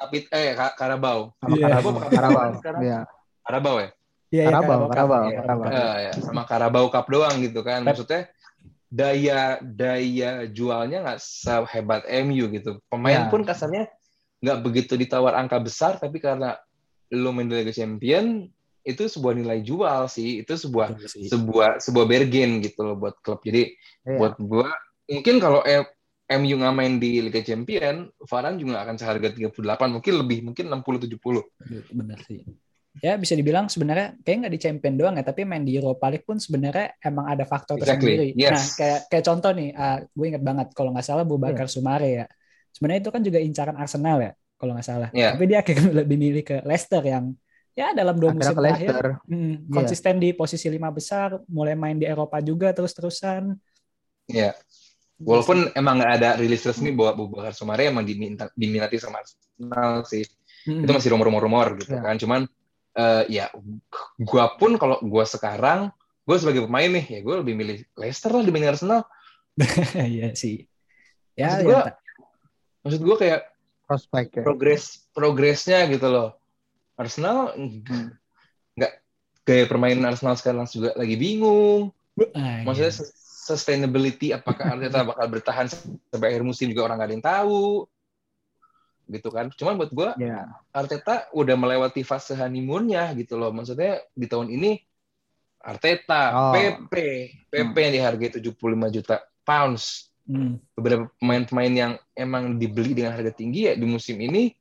Tapi eh Karabau. Sama yeah. Karabau, Karabau. Karabau. Yeah. Karabau ya? Iya, ya, Karabau, Karabau, ya, Karabau. Ya, ya, sama Karabau Cup doang gitu kan. Maksudnya daya daya jualnya nggak sehebat MU gitu. Pemain ya. pun kasarnya nggak begitu ditawar angka besar, tapi karena lo main Liga Champion itu sebuah nilai jual sih. Itu sebuah sih. sebuah sebuah bargain gitu loh buat klub. Jadi ya. buat gua mungkin kalau MU nggak main di Liga Champion, Varane juga akan seharga 38, mungkin lebih, mungkin 60 70. Benar sih ya bisa dibilang sebenarnya kayak nggak di champion doang ya tapi main di Europa League pun sebenarnya emang ada faktor exactly. tersendiri. Yes. Nah kayak kayak contoh nih, uh, gue inget banget kalau nggak salah Bakar yeah. Sumare ya. Sebenarnya itu kan juga incaran Arsenal ya kalau nggak salah. Yeah. Tapi dia akhirnya lebih milih ke Leicester yang ya dalam dua musim terakhir hmm, konsisten yeah. di posisi lima besar, mulai main di Eropa juga terus-terusan. Ya. Yeah. Walaupun emang nggak ada rilis resmi bahwa Abu Bakar Sumare emang diminta, diminati sama Arsenal sih. Hmm. Itu masih rumor-rumor gitu yeah. kan. Cuman uh, ya gue pun kalau gue sekarang gue sebagai pemain nih ya gue lebih milih Leicester lah dibanding Arsenal Iya sih ya maksud gue ya. maksud gue kayak prospek ya. progres progresnya gitu loh Arsenal hmm. nggak gaya permainan Arsenal sekarang juga lagi bingung ah, maksudnya iya. sustainability apakah Arteta bakal bertahan sampai akhir musim juga orang nggak ada yang tahu gitu kan. Cuman buat gue, yeah. Arteta udah melewati fase honeymoonnya gitu loh. Maksudnya di tahun ini Arteta, oh. PP, PP hmm. yang dihargai 75 juta pounds. Hmm. Beberapa pemain-pemain yang emang dibeli dengan harga tinggi ya di musim ini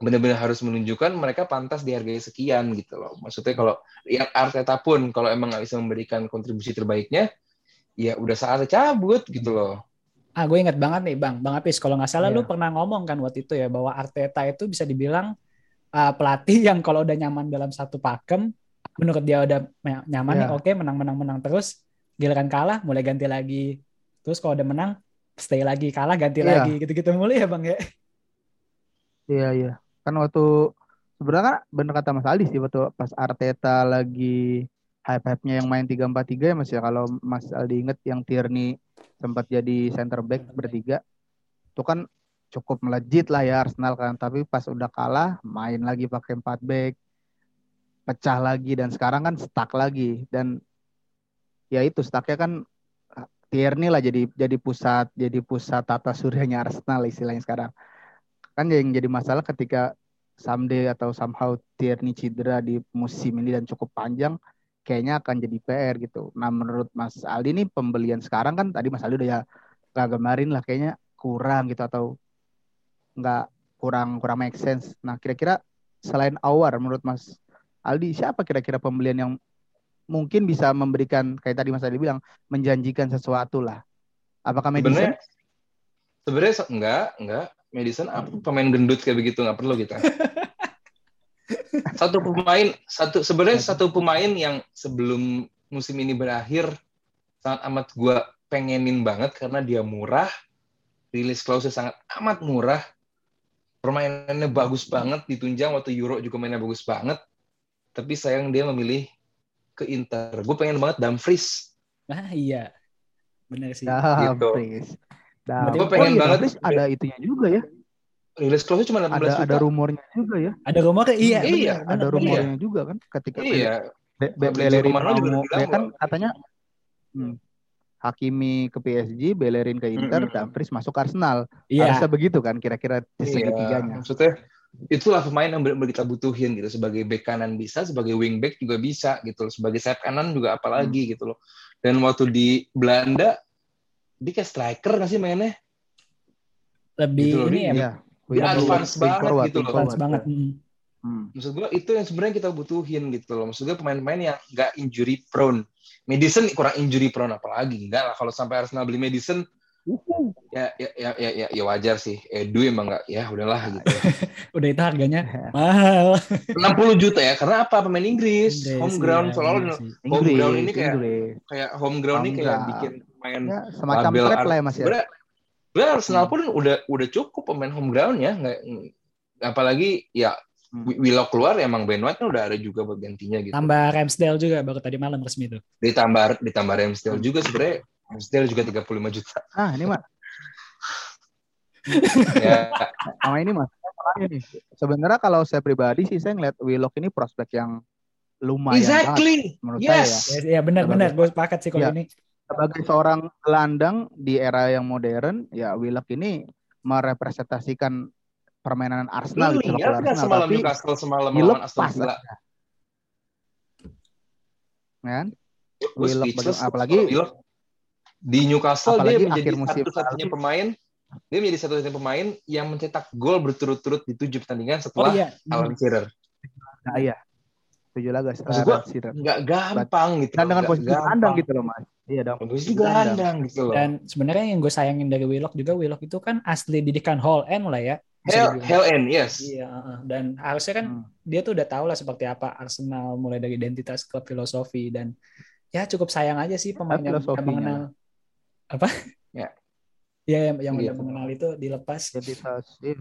benar-benar harus menunjukkan mereka pantas dihargai sekian gitu loh. Maksudnya kalau ya Arteta pun kalau emang nggak bisa memberikan kontribusi terbaiknya, ya udah saatnya cabut gitu loh. Ah, gue inget banget nih, Bang. Bang Apis, kalau nggak salah yeah. lu pernah ngomong kan waktu itu ya bahwa Arteta itu bisa dibilang uh, pelatih yang kalau udah nyaman dalam satu pakem, menurut dia udah nyaman yeah. nih, oke, okay, menang-menang-menang terus, giliran kalah mulai ganti lagi. Terus kalau udah menang, stay lagi, kalah ganti yeah. lagi, gitu-gitu mulai ya, Bang ya. Iya, yeah, iya. Yeah. Kan waktu sebenarnya kan bener kata Mas Aldi sih waktu pas Arteta lagi hype-hype-nya yang main 3-4-3 ya Mas ya. Kalau Mas Aldi inget yang Tierney sempat jadi center back bertiga. Itu kan cukup melejit lah ya Arsenal kan. Tapi pas udah kalah main lagi pakai empat back. Pecah lagi. Dan sekarang kan stuck lagi. Dan ya itu stucknya kan Tierney lah jadi jadi pusat jadi pusat tata suryanya Arsenal istilahnya sekarang. Kan yang jadi masalah ketika someday atau somehow Tierney cedera di musim ini dan cukup panjang kayaknya akan jadi PR gitu. Nah menurut Mas Aldi ini pembelian sekarang kan tadi Mas Aldi udah ya gak gemarin lah kayaknya kurang gitu atau nggak kurang kurang make sense. Nah kira-kira selain Awar menurut Mas Aldi siapa kira-kira pembelian yang mungkin bisa memberikan kayak tadi Mas Aldi bilang menjanjikan sesuatu lah. Apakah Madison? Sebenarnya enggak, enggak. Madison apa pemain gendut kayak begitu nggak perlu kita. satu pemain satu sebenarnya satu pemain yang sebelum musim ini berakhir sangat amat gue pengenin banget karena dia murah rilis klausul sangat amat murah. Permainannya bagus banget ditunjang waktu Euro juga mainnya bagus banget. Tapi sayang dia memilih ke Inter. Gue pengen banget Dumfries. Ah iya. Benar sih. Dumfries. Gitu. gue pengen oh, iya, banget ada itunya juga ya rilis close cuma 18 ada, juta. Ada rumornya juga ya. Ada rumornya iya. Iya, bener, ada rumornya iya. juga kan ketika Iya. Be Be Bellerin mau ya kan katanya hmm, Hakimi ke PSG, Bellerin ke Inter, mm -hmm. Dumfries masuk Arsenal. Iya. Harusnya begitu kan kira-kira iya. segitiganya. Maksudnya itulah pemain yang benar kita butuhin gitu sebagai back kanan bisa, sebagai wing back juga bisa gitu, sebagai sayap kanan juga apalagi hmm. gitu loh. Dan waktu di Belanda dia kayak striker nggak sih mainnya? Lebih Gitu loh, ini dia- ya, dia Wing advance banget forward, gitu loh. advance banget. Mm. Hmm. Maksud gue itu yang sebenarnya kita butuhin gitu loh. Maksud gue pemain-pemain yang nggak injury prone. Madison kurang injury prone apalagi enggak lah kalau sampai Arsenal beli Madison ya ya ya ya, ya, ya wajar sih. Edu emang nggak ya udahlah gitu. Udah itu harganya mahal. 60 juta ya karena apa pemain Inggris, Inggris, home ground selalu iya sih. home Inggris, ground ini kayak Inggris. kayak home ground ini kayak bikin main Ya, semacam label trap lah ya Mas ya. Sebenarnya sebenarnya Arsenal pun udah udah cukup pemain home ground ya, nggak apalagi ya Hmm. Wi- Willock keluar emang Ben White kan udah ada juga buat gantinya gitu. Tambah Ramsdale juga baru tadi malam resmi tuh. Ditambah ditambah Ramsdale juga sebenarnya Ramsdale juga 35 juta. Ah, ini Mas. ya, Sama ini Mas. Nih. Sebenarnya kalau saya pribadi sih saya ngeliat Willock ini prospek yang lumayan banget exactly. menurut saya ya. Yes. Ya, ya benar-benar gue sepakat sih kalau Ya. ini. Sebagai seorang gelandang di era yang modern, ya Willock ini merepresentasikan permainan Arsenal bola nggak Arsenal, semalam tapi Newcastle semalam melawan Aston Villa? aja. kan? Willock apalagi- Willock. di Newcastle apalagi dia menjadi satu-satunya pemain dia menjadi satu-satunya pemain yang mencetak gol berturut-turut di tujuh pertandingan Oh setelah iya. Alan Shearer. Nah, iya. Tujuh laga Maksud gua. Nggak gampang gitu. Dan dengan nggak posisi gampang. kandang gitu loh, Mas. Iya dong. Posisi gelandang gitu loh. Dan sebenarnya yang gue sayangin dari Willock juga Willock itu kan asli didikan Hall End lah ya. Hell, hell end, yes. Iya, dan harusnya kan Hmm. dia tuh udah tahu lah seperti apa Arsenal mulai dari identitas klub filosofi dan ya cukup sayang aja sih pemain yang udah mengenal apa? Ya. Ya yang, yang Iya. udah mengenal itu dilepas. Identitas. Iya.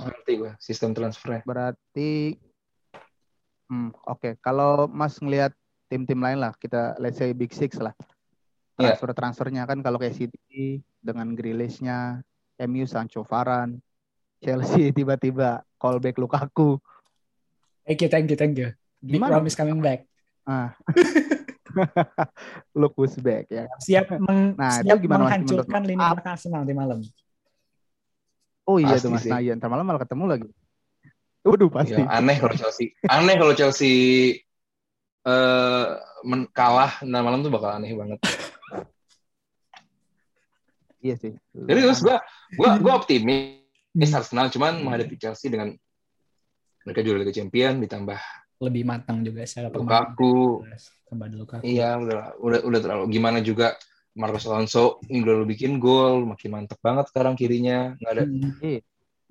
Nanti gue sistem transfernya. Berarti hmm, oke, kalau Mas ngelihat tim-tim lain lah, kita let's say Big Six lah. Iya. Transfer-transfernya kan kalau kayak City dengan Grealish-nya, MU Sancho Varane, Chelsea tiba-tiba callback Lukaku. Thank you, thank you, thank you. Big Gimana? Rom is coming back. Look who's back ya. Siap, meng, Nah, itu siap gimana, Mas, menghancurkan lini Ah. belakang Arsenal di malam. Oh iya Pasti tuh Mas. Nayan, ntar malam malah ketemu lagi. Waduh pasti. Ya, aneh kalau Chelsea. Aneh kalau Chelsea eh men- kalah nah malam tuh bakal aneh banget. Iya sih. Jadi terus gue gue gue optimis Hmm. Arsenal cuman menghadapi Chelsea dengan mereka juara Liga Champion ditambah Lebih matang juga secara. Lukaku. Tambah Lukaku. Iya udah udah udah terlalu gimana juga Marcos Alonso ini udah lu bikin gol makin mantep banget sekarang kirinya nggak ada Hmm.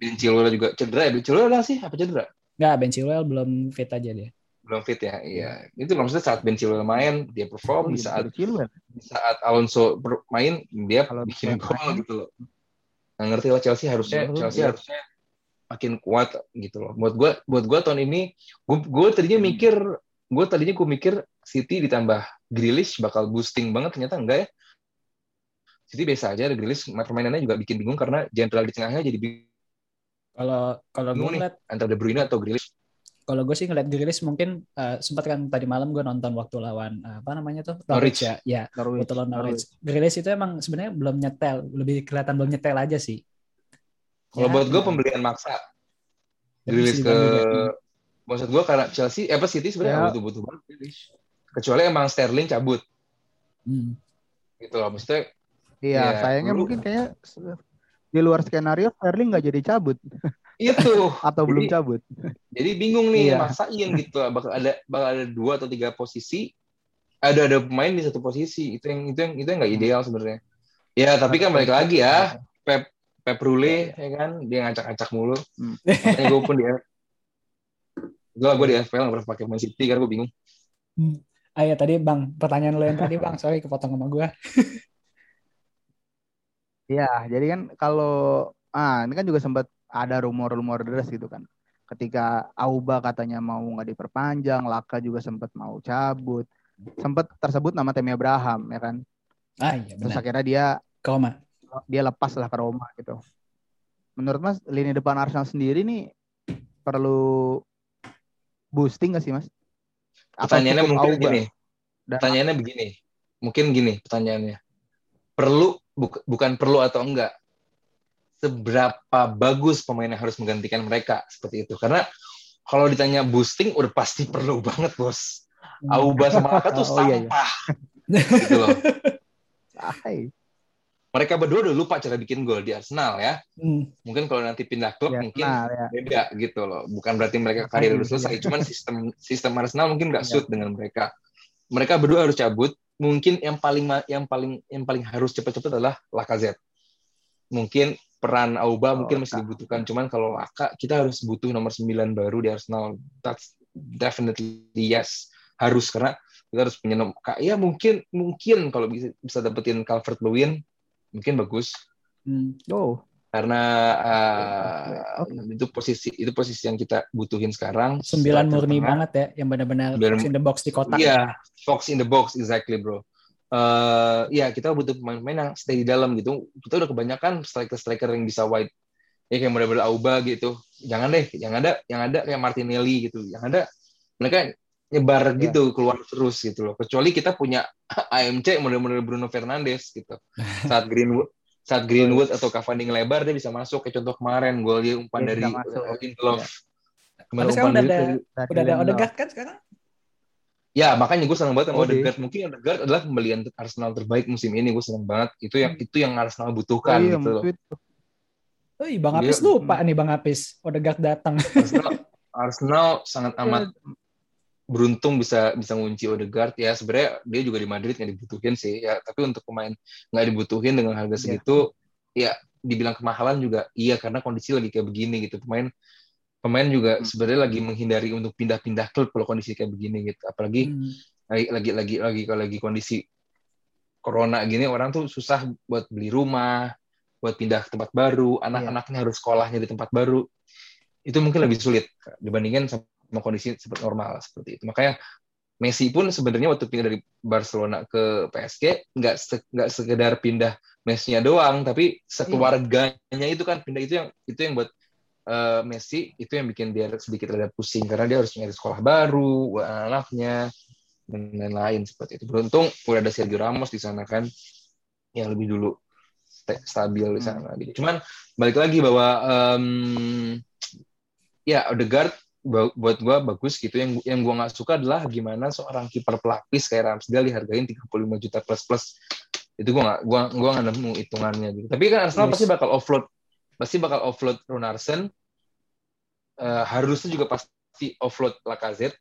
Ben Chilwell juga cedera ya Ben Chilwell lah sih apa cedera Nggak, Ben Chilwell belum fit aja dia. belum fit ya iya itu maksudnya saat Ben Chilwell main dia Oh, perform di iya, saat Chilwell. di saat Alonso main dia Kalau bikin gol main. gitu loh nggak ngerti lah Chelsea harusnya Chelsea iya. harusnya makin kuat gitu loh buat gue buat gue tahun ini gue gue tadinya Hmm. mikir gue tadinya gue mikir City ditambah Grealish bakal boosting banget ternyata enggak ya City biasa aja ada Grealish permainannya juga bikin bingung karena jenderal di tengahnya jadi bingung Kalau kalau gue ngeliat antara De Bruyne atau Grealish kalau gue sih ngeliat Grealish mungkin eh, sempat kan tadi malam gue nonton waktu lawan eh, apa namanya tuh Norwich. ya ya Norwich. waktu lawan Norwich Grealish itu emang sebenarnya belum nyetel lebih kelihatan belum nyetel aja sih kalau Ya, buat gue ya. pembelian maksa Grealish ke juga. maksud gue karena Chelsea eh apa City sebenarnya Ya. butuh-butuh banget Grealish kecuali emang Sterling cabut Hmm. gitu loh maksudnya Iya, Ya, sayangnya dulu- mungkin kayaknya s- di luar skenario Sterling nggak jadi cabut itu atau belum Jadi- cabut. Jadi bingung nih Iya. maksain gitu bakal ada bakal ada dua atau tiga posisi ada ada pemain di satu posisi itu yang itu yang itu yang nggak ideal sebenarnya. Ya tapi kan balik lagi ya Pep Pep Rule ya kan dia ngacak-ngacak mulu. Hmm. Makanya gue pun di gue gue di FPL nggak pernah pakai Man City karena gue bingung. Ah ya tadi bang pertanyaan lo yang tadi bang sorry kepotong sama gue Iya, jadi kan kalau ah ini kan juga sempat ada rumor-rumor deras gitu kan. Ketika Auba katanya mau nggak diperpanjang, Laka juga sempat mau cabut. Sempat tersebut nama Temi Abraham ya kan. ah iya Terus benar akhirnya dia Koma dia lepas lah ke Roma gitu. Menurut Mas lini depan Arsenal sendiri nih perlu boosting nggak sih Mas? Pertanyaannya mungkin Auba? gini. Dan- Pertanyaannya begini. Mungkin gini pertanyaannya. Perlu buk- bukan perlu atau enggak. Seberapa bagus pemain yang harus menggantikan mereka seperti itu. Karena kalau ditanya boosting udah pasti perlu banget, Bos. Auba sama Aka tuh sampah. Oh, iya, iya. gitu loh. Mereka berdua udah lupa cara bikin gol di Arsenal ya. Hmm. Mungkin kalau nanti pindah klub ya, mungkin nah, ya. beda gitu loh. Bukan berarti mereka karir udah selesai, ya. cuman sistem sistem Arsenal mungkin nggak ya. suit dengan mereka. Mereka berdua harus cabut. Mungkin yang paling yang paling yang paling harus cepat-cepat adalah Lacazette. Mungkin peran Auba oh, mungkin masih dibutuhkan. Cuman kalau Laka kita harus butuh nomor 9 baru di Arsenal. That's definitely yes. Harus karena kita harus punya nomor ya mungkin mungkin kalau bisa bisa dapetin Calvert Lewin mungkin bagus hmm. oh karena uh, okay. itu posisi itu posisi yang kita butuhin sekarang sembilan murni banget ya yang benar-benar box in the box di kotak iya box in the box exactly bro uh, ya kita butuh pemain-pemain yang stay di dalam gitu kita udah kebanyakan striker-striker yang bisa wide ya kayak model-model Auba gitu jangan deh yang ada yang ada kayak Martinelli gitu yang ada mereka nyebar yeah. gitu keluar terus gitu loh. Kecuali kita punya AMC model-model Bruno Fernandes gitu. Saat Greenwood saat Greenwood atau Cavani lebar dia bisa masuk kayak contoh kemarin gol dia umpan dia dari Lindelof. Yeah. Kemarin umpan udah ada udah ada Odegaard kan sekarang? Ya makanya gue senang banget sama oh, Odegaard. Mungkin Odegaard adalah pembelian Arsenal terbaik musim ini. Gue senang banget. Itu yang hmm. itu yang Arsenal butuhkan oh, iya, gitu loh. Oh, iya, Bang Apis lupa nih Bang Apis. Odegaard datang. Arsenal, Arsenal sangat amat beruntung bisa bisa ngunci Odegaard ya sebenarnya dia juga di Madrid nggak dibutuhin sih ya tapi untuk pemain nggak dibutuhin dengan harga iya. segitu yeah. ya dibilang kemahalan juga iya karena kondisi lagi kayak begini gitu pemain pemain juga hmm. sebenarnya lagi menghindari untuk pindah-pindah klub kalau kondisi kayak begini gitu apalagi hmm. lagi lagi lagi lagi kalau lagi kondisi corona gini orang tuh susah buat beli rumah buat pindah ke tempat baru iya. anak-anaknya harus sekolahnya di tempat baru itu mungkin lebih sulit dibandingkan sama kondisi seperti normal seperti itu. Makanya Messi pun sebenarnya waktu pindah dari Barcelona ke PSG nggak se nggak sekedar pindah Messi-nya doang, tapi sekeluarganya itu kan pindah itu yang itu yang buat uh, Messi itu yang bikin dia sedikit rada pusing karena dia harus nyari sekolah baru buat anaknya dan lain-lain seperti itu. Beruntung udah ada Sergio Ramos di sana kan yang lebih dulu stabil di sana. Hmm. Cuman balik lagi bahwa um, ya Odegaard buat gue bagus gitu. Yang yang gue nggak suka adalah gimana seorang kiper pelapis kayak Ramsdale dihargain 35 juta plus plus. Itu gue nggak gua gua nggak nemu hitungannya gitu. Tapi kan Arsenal yes. pasti bakal offload pasti bakal offload Runarsson. Uh, harusnya juga pasti offload Lacazette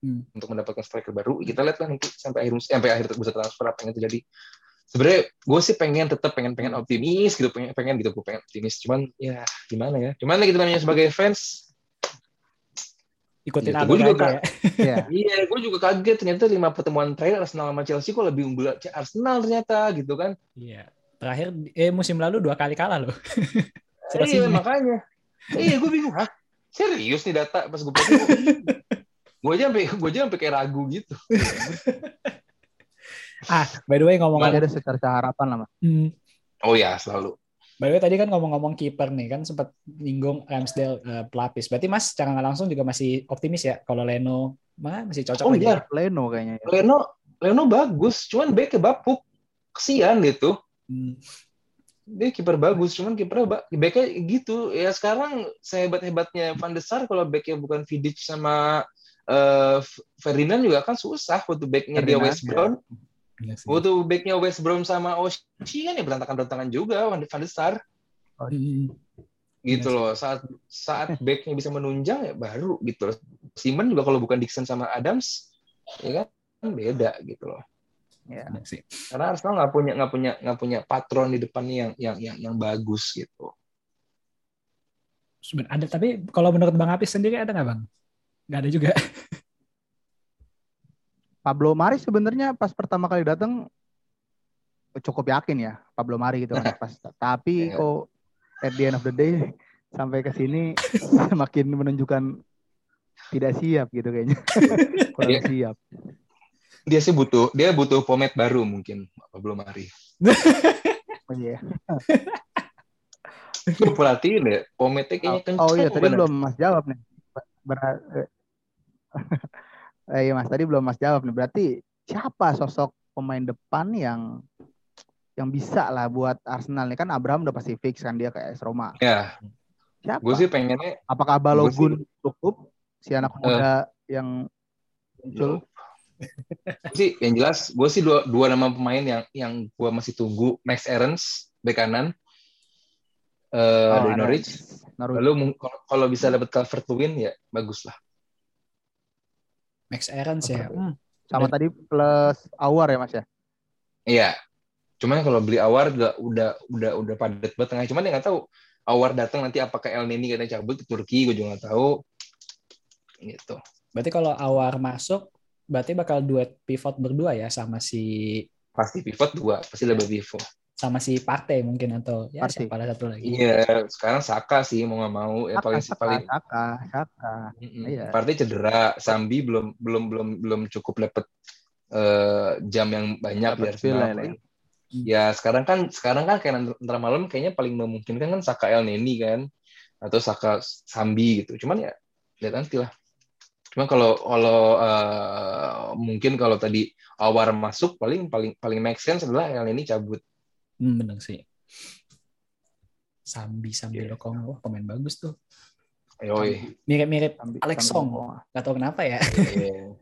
hmm. untuk mendapatkan striker baru. Kita lihat lah nanti sampai akhir sampai akhir bisa transfer apa yang terjadi sebenarnya gue sih pengen tetap pengen pengen optimis gitu pengen pengen gitu gue pengen optimis cuman ya gimana ya cuman kita namanya sebagai fans ikutin gitu. gue juga ya. ya. iya, gue juga kaget ternyata lima pertemuan terakhir Arsenal sama Chelsea kok lebih unggul Arsenal ternyata gitu kan. Iya. Terakhir eh musim lalu dua kali kalah loh. iya, makanya. iya, gue bingung, ah Serius nih data pas gue baca. gue aja sampai gue aja sampai kayak ragu gitu. ah, by the way ngomong ada secara harapan lah, Mas. Hmm. Oh ya, selalu. By the way tadi kan ngomong-ngomong kiper nih kan sempat nyinggung Ramsdale uh, pelapis. Berarti Mas secara nggak langsung juga masih optimis ya kalau Leno mah masih cocok oh, aja. Iya. Leno kayaknya. Ya. Leno Leno bagus, cuman backnya bapuk. Kesian gitu. Hmm. Dia kiper bagus, cuman kipernya backnya gitu. Ya sekarang sehebat-hebatnya Van der Sar kalau backnya bukan Vidic sama uh, Ferdinand juga kan susah waktu backnya dia West Brown. Ya Waktu backnya West Brom sama Oshie kan ya berantakan-berantakan juga Van de Sar. Oh, iya. gitu iya loh. Saat saat backnya bisa menunjang ya baru gitu loh. Simon juga kalau bukan Dixon sama Adams ya kan beda gitu loh. Ya. sih. Karena Arsenal nggak punya nggak punya nggak punya patron di depannya yang yang yang yang bagus gitu. Ada tapi kalau menurut Bang Apis sendiri ada nggak Bang? Nggak ada juga. Pablo Mari sebenarnya pas pertama kali datang cukup yakin ya Pablo Mari gitu kan pas tapi yeah. kok at the end of the day sampai ke sini semakin menunjukkan tidak siap gitu kayaknya kurang yeah. siap dia sih butuh dia butuh pomade baru mungkin Pablo Mari oh iya Lu perhatiin deh, pomade kayaknya kencang. Oh iya, tadi belum Mas jawab nih. Benar, Eh, iya Mas, tadi belum Mas jawab nih. Berarti siapa sosok pemain depan yang yang bisa lah buat Arsenal nih kan Abraham udah pasti fix kan dia kayak AS Roma. Ya. Siapa? Gue sih pengennya. Apakah Balogun cukup si anak muda uh, yang muncul? sih yang jelas gue sih dua, dua nama pemain yang yang gue masih tunggu Max Aarons bek kanan uh, oh, dari Norwich. Norwich. Lalu kalau bisa dapat Calvert Lewin ya bagus lah. Max Aarons ya. Hmm. Sama tadi plus Awar ya Mas ya? Iya. Cuman kalau beli Awar udah udah udah udah padat banget tengah. Cuman ya nggak tahu Awar datang nanti apakah El Nini katanya cabut ke Turki gue juga nggak tahu. Gitu. Berarti kalau Awar masuk berarti bakal duet pivot berdua ya sama si pasti pivot dua pasti lebih pivot sama si Partey mungkin atau ya Partey. siapa satu lagi. Iya sekarang Saka sih mau nggak mau. Ya paling Saka, paling Saka Saka. Mm iya. Partey cedera Sambi belum belum belum belum cukup dapat uh, jam yang banyak biar final ya sekarang kan sekarang kan kayak antara malam kayaknya paling memungkinkan kan Saka El Neni kan atau Saka Sambi gitu. Cuman ya lihat nanti lah. Cuma kalau kalau uh, mungkin kalau tadi Awar masuk paling paling paling make sense adalah yang ini cabut. Hmm, benar sih. Sambi Sambi yeah. Lokong, wah pemain bagus tuh. Yoi. Mirip-mirip Alex Song. Gak tau kenapa ya. Yeah.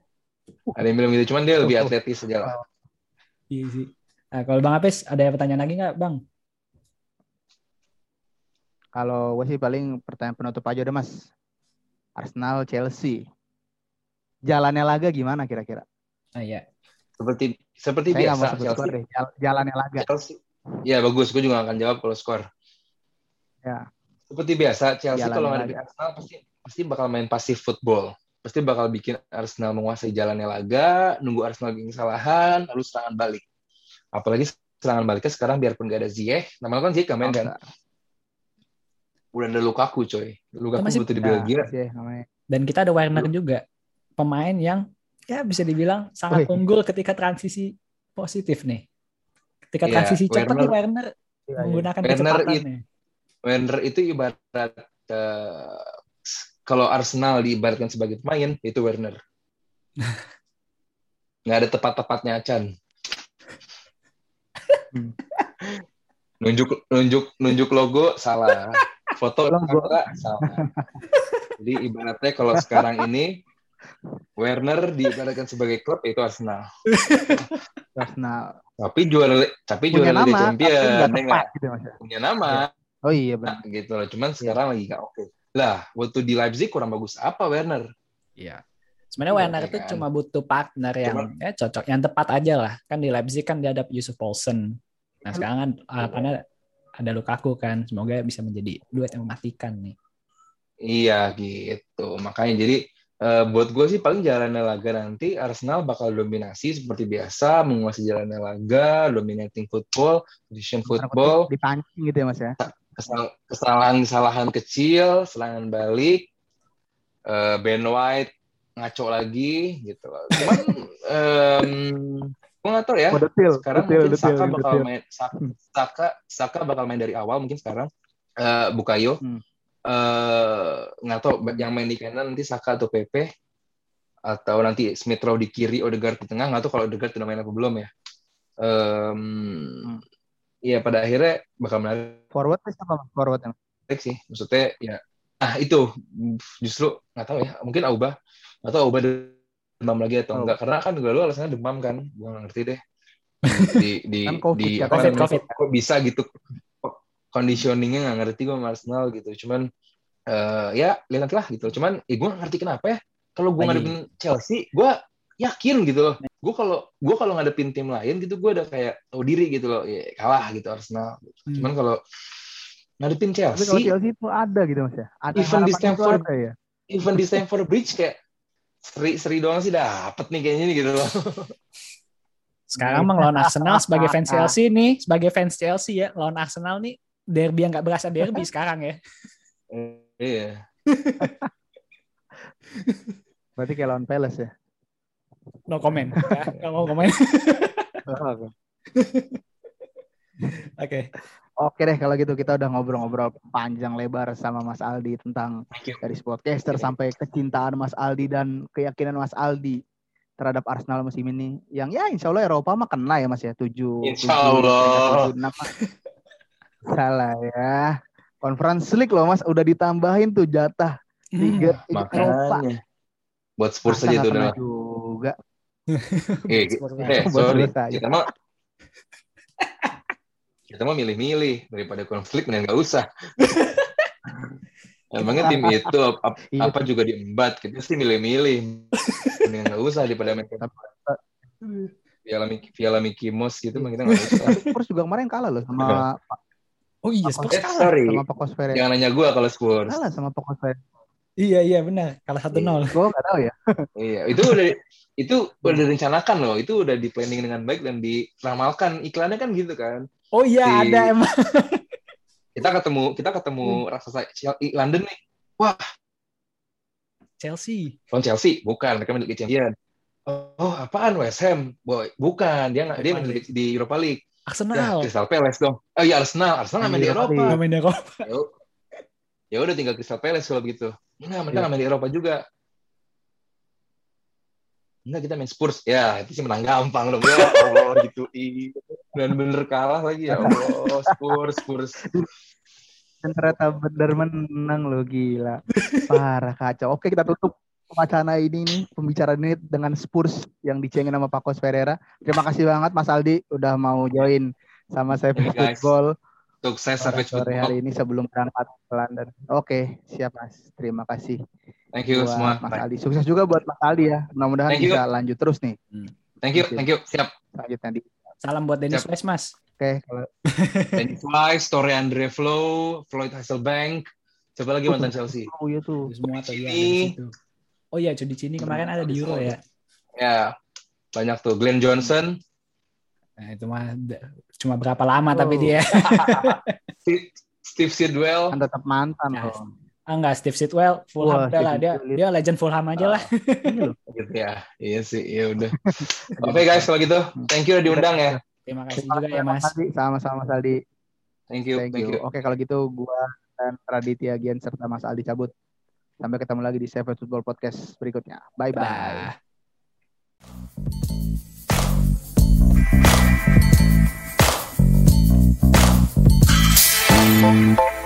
Ada yang bilang gitu, cuman dia lebih atletis aja lah. Iya sih. Nah, kalau Bang Apes, ada pertanyaan lagi nggak, Bang? Kalau gue sih paling pertanyaan penutup aja udah, Mas. Arsenal, Chelsea jalannya laga gimana kira-kira? Ah iya. Seperti seperti Saya biasa Chelsea. Deh, jalannya laga. Chelsea. Ya bagus, gue juga akan jawab kalau skor. Ya. Seperti biasa Chelsea jalannya kalau ngadepin Arsenal pasti pasti bakal main pasif football. Pasti bakal bikin Arsenal menguasai jalannya laga, nunggu Arsenal bikin kesalahan, lalu serangan balik. Apalagi serangan baliknya sekarang biarpun gak ada Ziyech, namanya kan Ziyech gak main kan. Udah ada Lukaku coy. Lukaku masih, butuh di Belgia. Dan kita ada Werner juga pemain yang ya bisa dibilang sangat oh, unggul ketika transisi positif nih. Ketika yeah, transisi cepat nih Werner yeah, menggunakan Werner kecepatannya. It, Werner itu ibarat uh, kalau Arsenal diibaratkan sebagai pemain itu Werner. Nggak ada tepat-tepatnya Chan. Hmm. nunjuk nunjuk nunjuk logo salah. Foto logo salah. Jadi ibaratnya kalau sekarang ini Werner diibaratkan sebagai klub itu Arsenal. Arsenal. Tapi juara tapi punya juara nama, Champion, tepat, gitu, punya nama. Oh iya benar. Nah, gitu loh. Cuman sekarang lagi gak oke. Okay. Lah, waktu di Leipzig kurang bagus apa Werner? Iya. Sebenarnya iya, Werner itu kan? cuma butuh partner yang Cuma, ya cocok, yang tepat aja lah. Kan di Leipzig kan dia ada Yusuf Paulsen. Nah sekarang kan harapannya ada Lukaku kan. Semoga bisa menjadi duet yang mematikan nih. Iya gitu. Makanya jadi Uh, buat gue sih paling jalannya laga nanti Arsenal bakal dominasi seperti biasa, menguasai jalannya laga, dominating football, position football. Dipancing gitu ya mas ya. Kesalahan-kesalahan kecil, serangan balik, uh, Ben White ngaco lagi gitu. Cuman um, gue nggak tahu ya. Oh, detil, sekarang detil, mungkin detil, Saka bakal detil. main Saka, Saka bakal main dari awal mungkin sekarang. Uh, Bukayo. Hmm nggak uh, tahu yang main di kanan nanti Saka atau Pepe atau nanti Smith Rowe di kiri Odegaard di tengah nggak tahu kalau Odegaard sudah main apa belum ya. Um, ya pada akhirnya bakal menarik. Forward siapa forward yang sih maksudnya ya ah itu justru nggak tahu ya mungkin Auba atau Auba demam lagi atau oh. enggak karena kan gue lu alasannya demam kan gue nggak ngerti deh. Di di kan COVID, di ya, apa COVID, COVID. kok bisa gitu conditioningnya nggak ngerti gue Arsenal gitu. Cuman uh, ya lihat lah gitu. Cuman eh, gue ngerti kenapa ya kalau gue ngadepin Chelsea gue yakin gitu loh. Gue kalau gue kalau ngadepin tim lain gitu gue udah kayak tahu diri gitu loh. Ya, kalah gitu Arsenal. Hmm. cuman kalau ngadepin Chelsea Tapi kalau Chelsea itu ada gitu mas ya? Ada even di Stamford ada, ya? even di Stamford Bridge kayak seri seri doang sih dapet nih kayaknya nih gitu loh. Sekarang emang lawan Arsenal sebagai fans Chelsea nih. Sebagai fans Chelsea ya lawan Arsenal nih derby yang nggak berasa derby sekarang ya. Iya. Berarti kayak lawan Palace ya? No comment. ya, nggak mau komen. Oke. Oke deh kalau gitu kita udah ngobrol-ngobrol panjang lebar sama Mas Aldi tentang dari sportcaster sampai kecintaan Mas Aldi dan keyakinan Mas Aldi terhadap Arsenal musim ini yang ya insya Allah Eropa mah kena ya Mas ya tujuh. Insya Allah. 7, Salah ya. Conference League loh Mas, udah ditambahin tuh jatah Liga hmm, Makanya. Buat Spurs aja tuh udah. juga. Eh, eh sorry. Kita mau kita mau milih-milih daripada konflik mending nggak usah. Emangnya tim itu apa, iya. apa juga diembat kita sih milih-milih mending nggak usah daripada main Piala Mickey, Piala Mickey Mouse gitu mah kita nggak usah. Spurs juga kemarin kalah loh sama Oh iya Spurs kalah sorry. sama Pakos Ferreira. Jangan nanya gue kalau Spurs. Kalah sama Pakos Ferreira. Iya iya benar kalah satu nol. Gue nggak tahu ya. iya itu udah itu udah direncanakan loh itu udah di planning dengan baik dan diramalkan iklannya kan gitu kan. Oh iya di, ada emang. kita ketemu kita ketemu hmm. raksasa London nih. Wah. Chelsea. Oh Chelsea bukan mereka milik champion. Oh apaan West Ham? Boy bukan dia nggak dia milik di Europa League. Arsenal. Ya, Crystal Palace dong. Oh iya Arsenal. Arsenal nggak main di Eropa. Nggak main di Eropa. Ya udah tinggal Crystal Palace kalau begitu. Enggak, mereka nggak main di Eropa juga. Enggak, kita main Spurs. Ya, itu sih menang gampang dong. Ya Allah, gitu. Dan bener kalah lagi ya Allah. Spurs, Spurs. Dan ternyata bener menang loh, gila. Parah, kacau. Oke, kita tutup wacana ini nih pembicaraan ini dengan Spurs yang dicengin sama Pakos Ferreira. Terima kasih banget Mas Aldi udah mau join sama saya hey, Football. Sukses sampai sore hari ini sebelum berangkat ke London. Oke, siap Mas. Terima kasih. Thank you buat semua. Mas Aldi. Sukses juga buat Mas Aldi ya. Mudah-mudahan bisa lanjut terus nih. Hmm. Thank you, thank you. Siap. Lanjut nanti. Salam buat Dennis Wise, Mas. Oke, kalau Dennis Wise, Story Andre Flo, Floyd Hasselbank, Coba lagi mantan Chelsea. Oh iya tuh. Semua tadi ada Oh iya, Cudi Cini kemarin ada di Euro ya. Ya, banyak tuh. Glenn Johnson. Nah, itu mah cuma berapa lama oh. tapi dia. Steve Sidwell. Kan tetap mantan nah, Ah, enggak, Steve Sidwell Fulham udah lah dia dia legend Fulham aja lah. Oh, gitu ya. Iya sih, iya udah. Oke okay, guys, kalau gitu, thank you udah diundang ya. Terima kasih juga ya Mas. Sama-sama Mas Aldi. Thank you. Thank, thank you. you. Oke, kalau gitu gua dan Raditya Gian serta Mas Aldi cabut. Sampai ketemu lagi di Seven Football Podcast berikutnya. Bye-bye. Bye. -bye. Bye.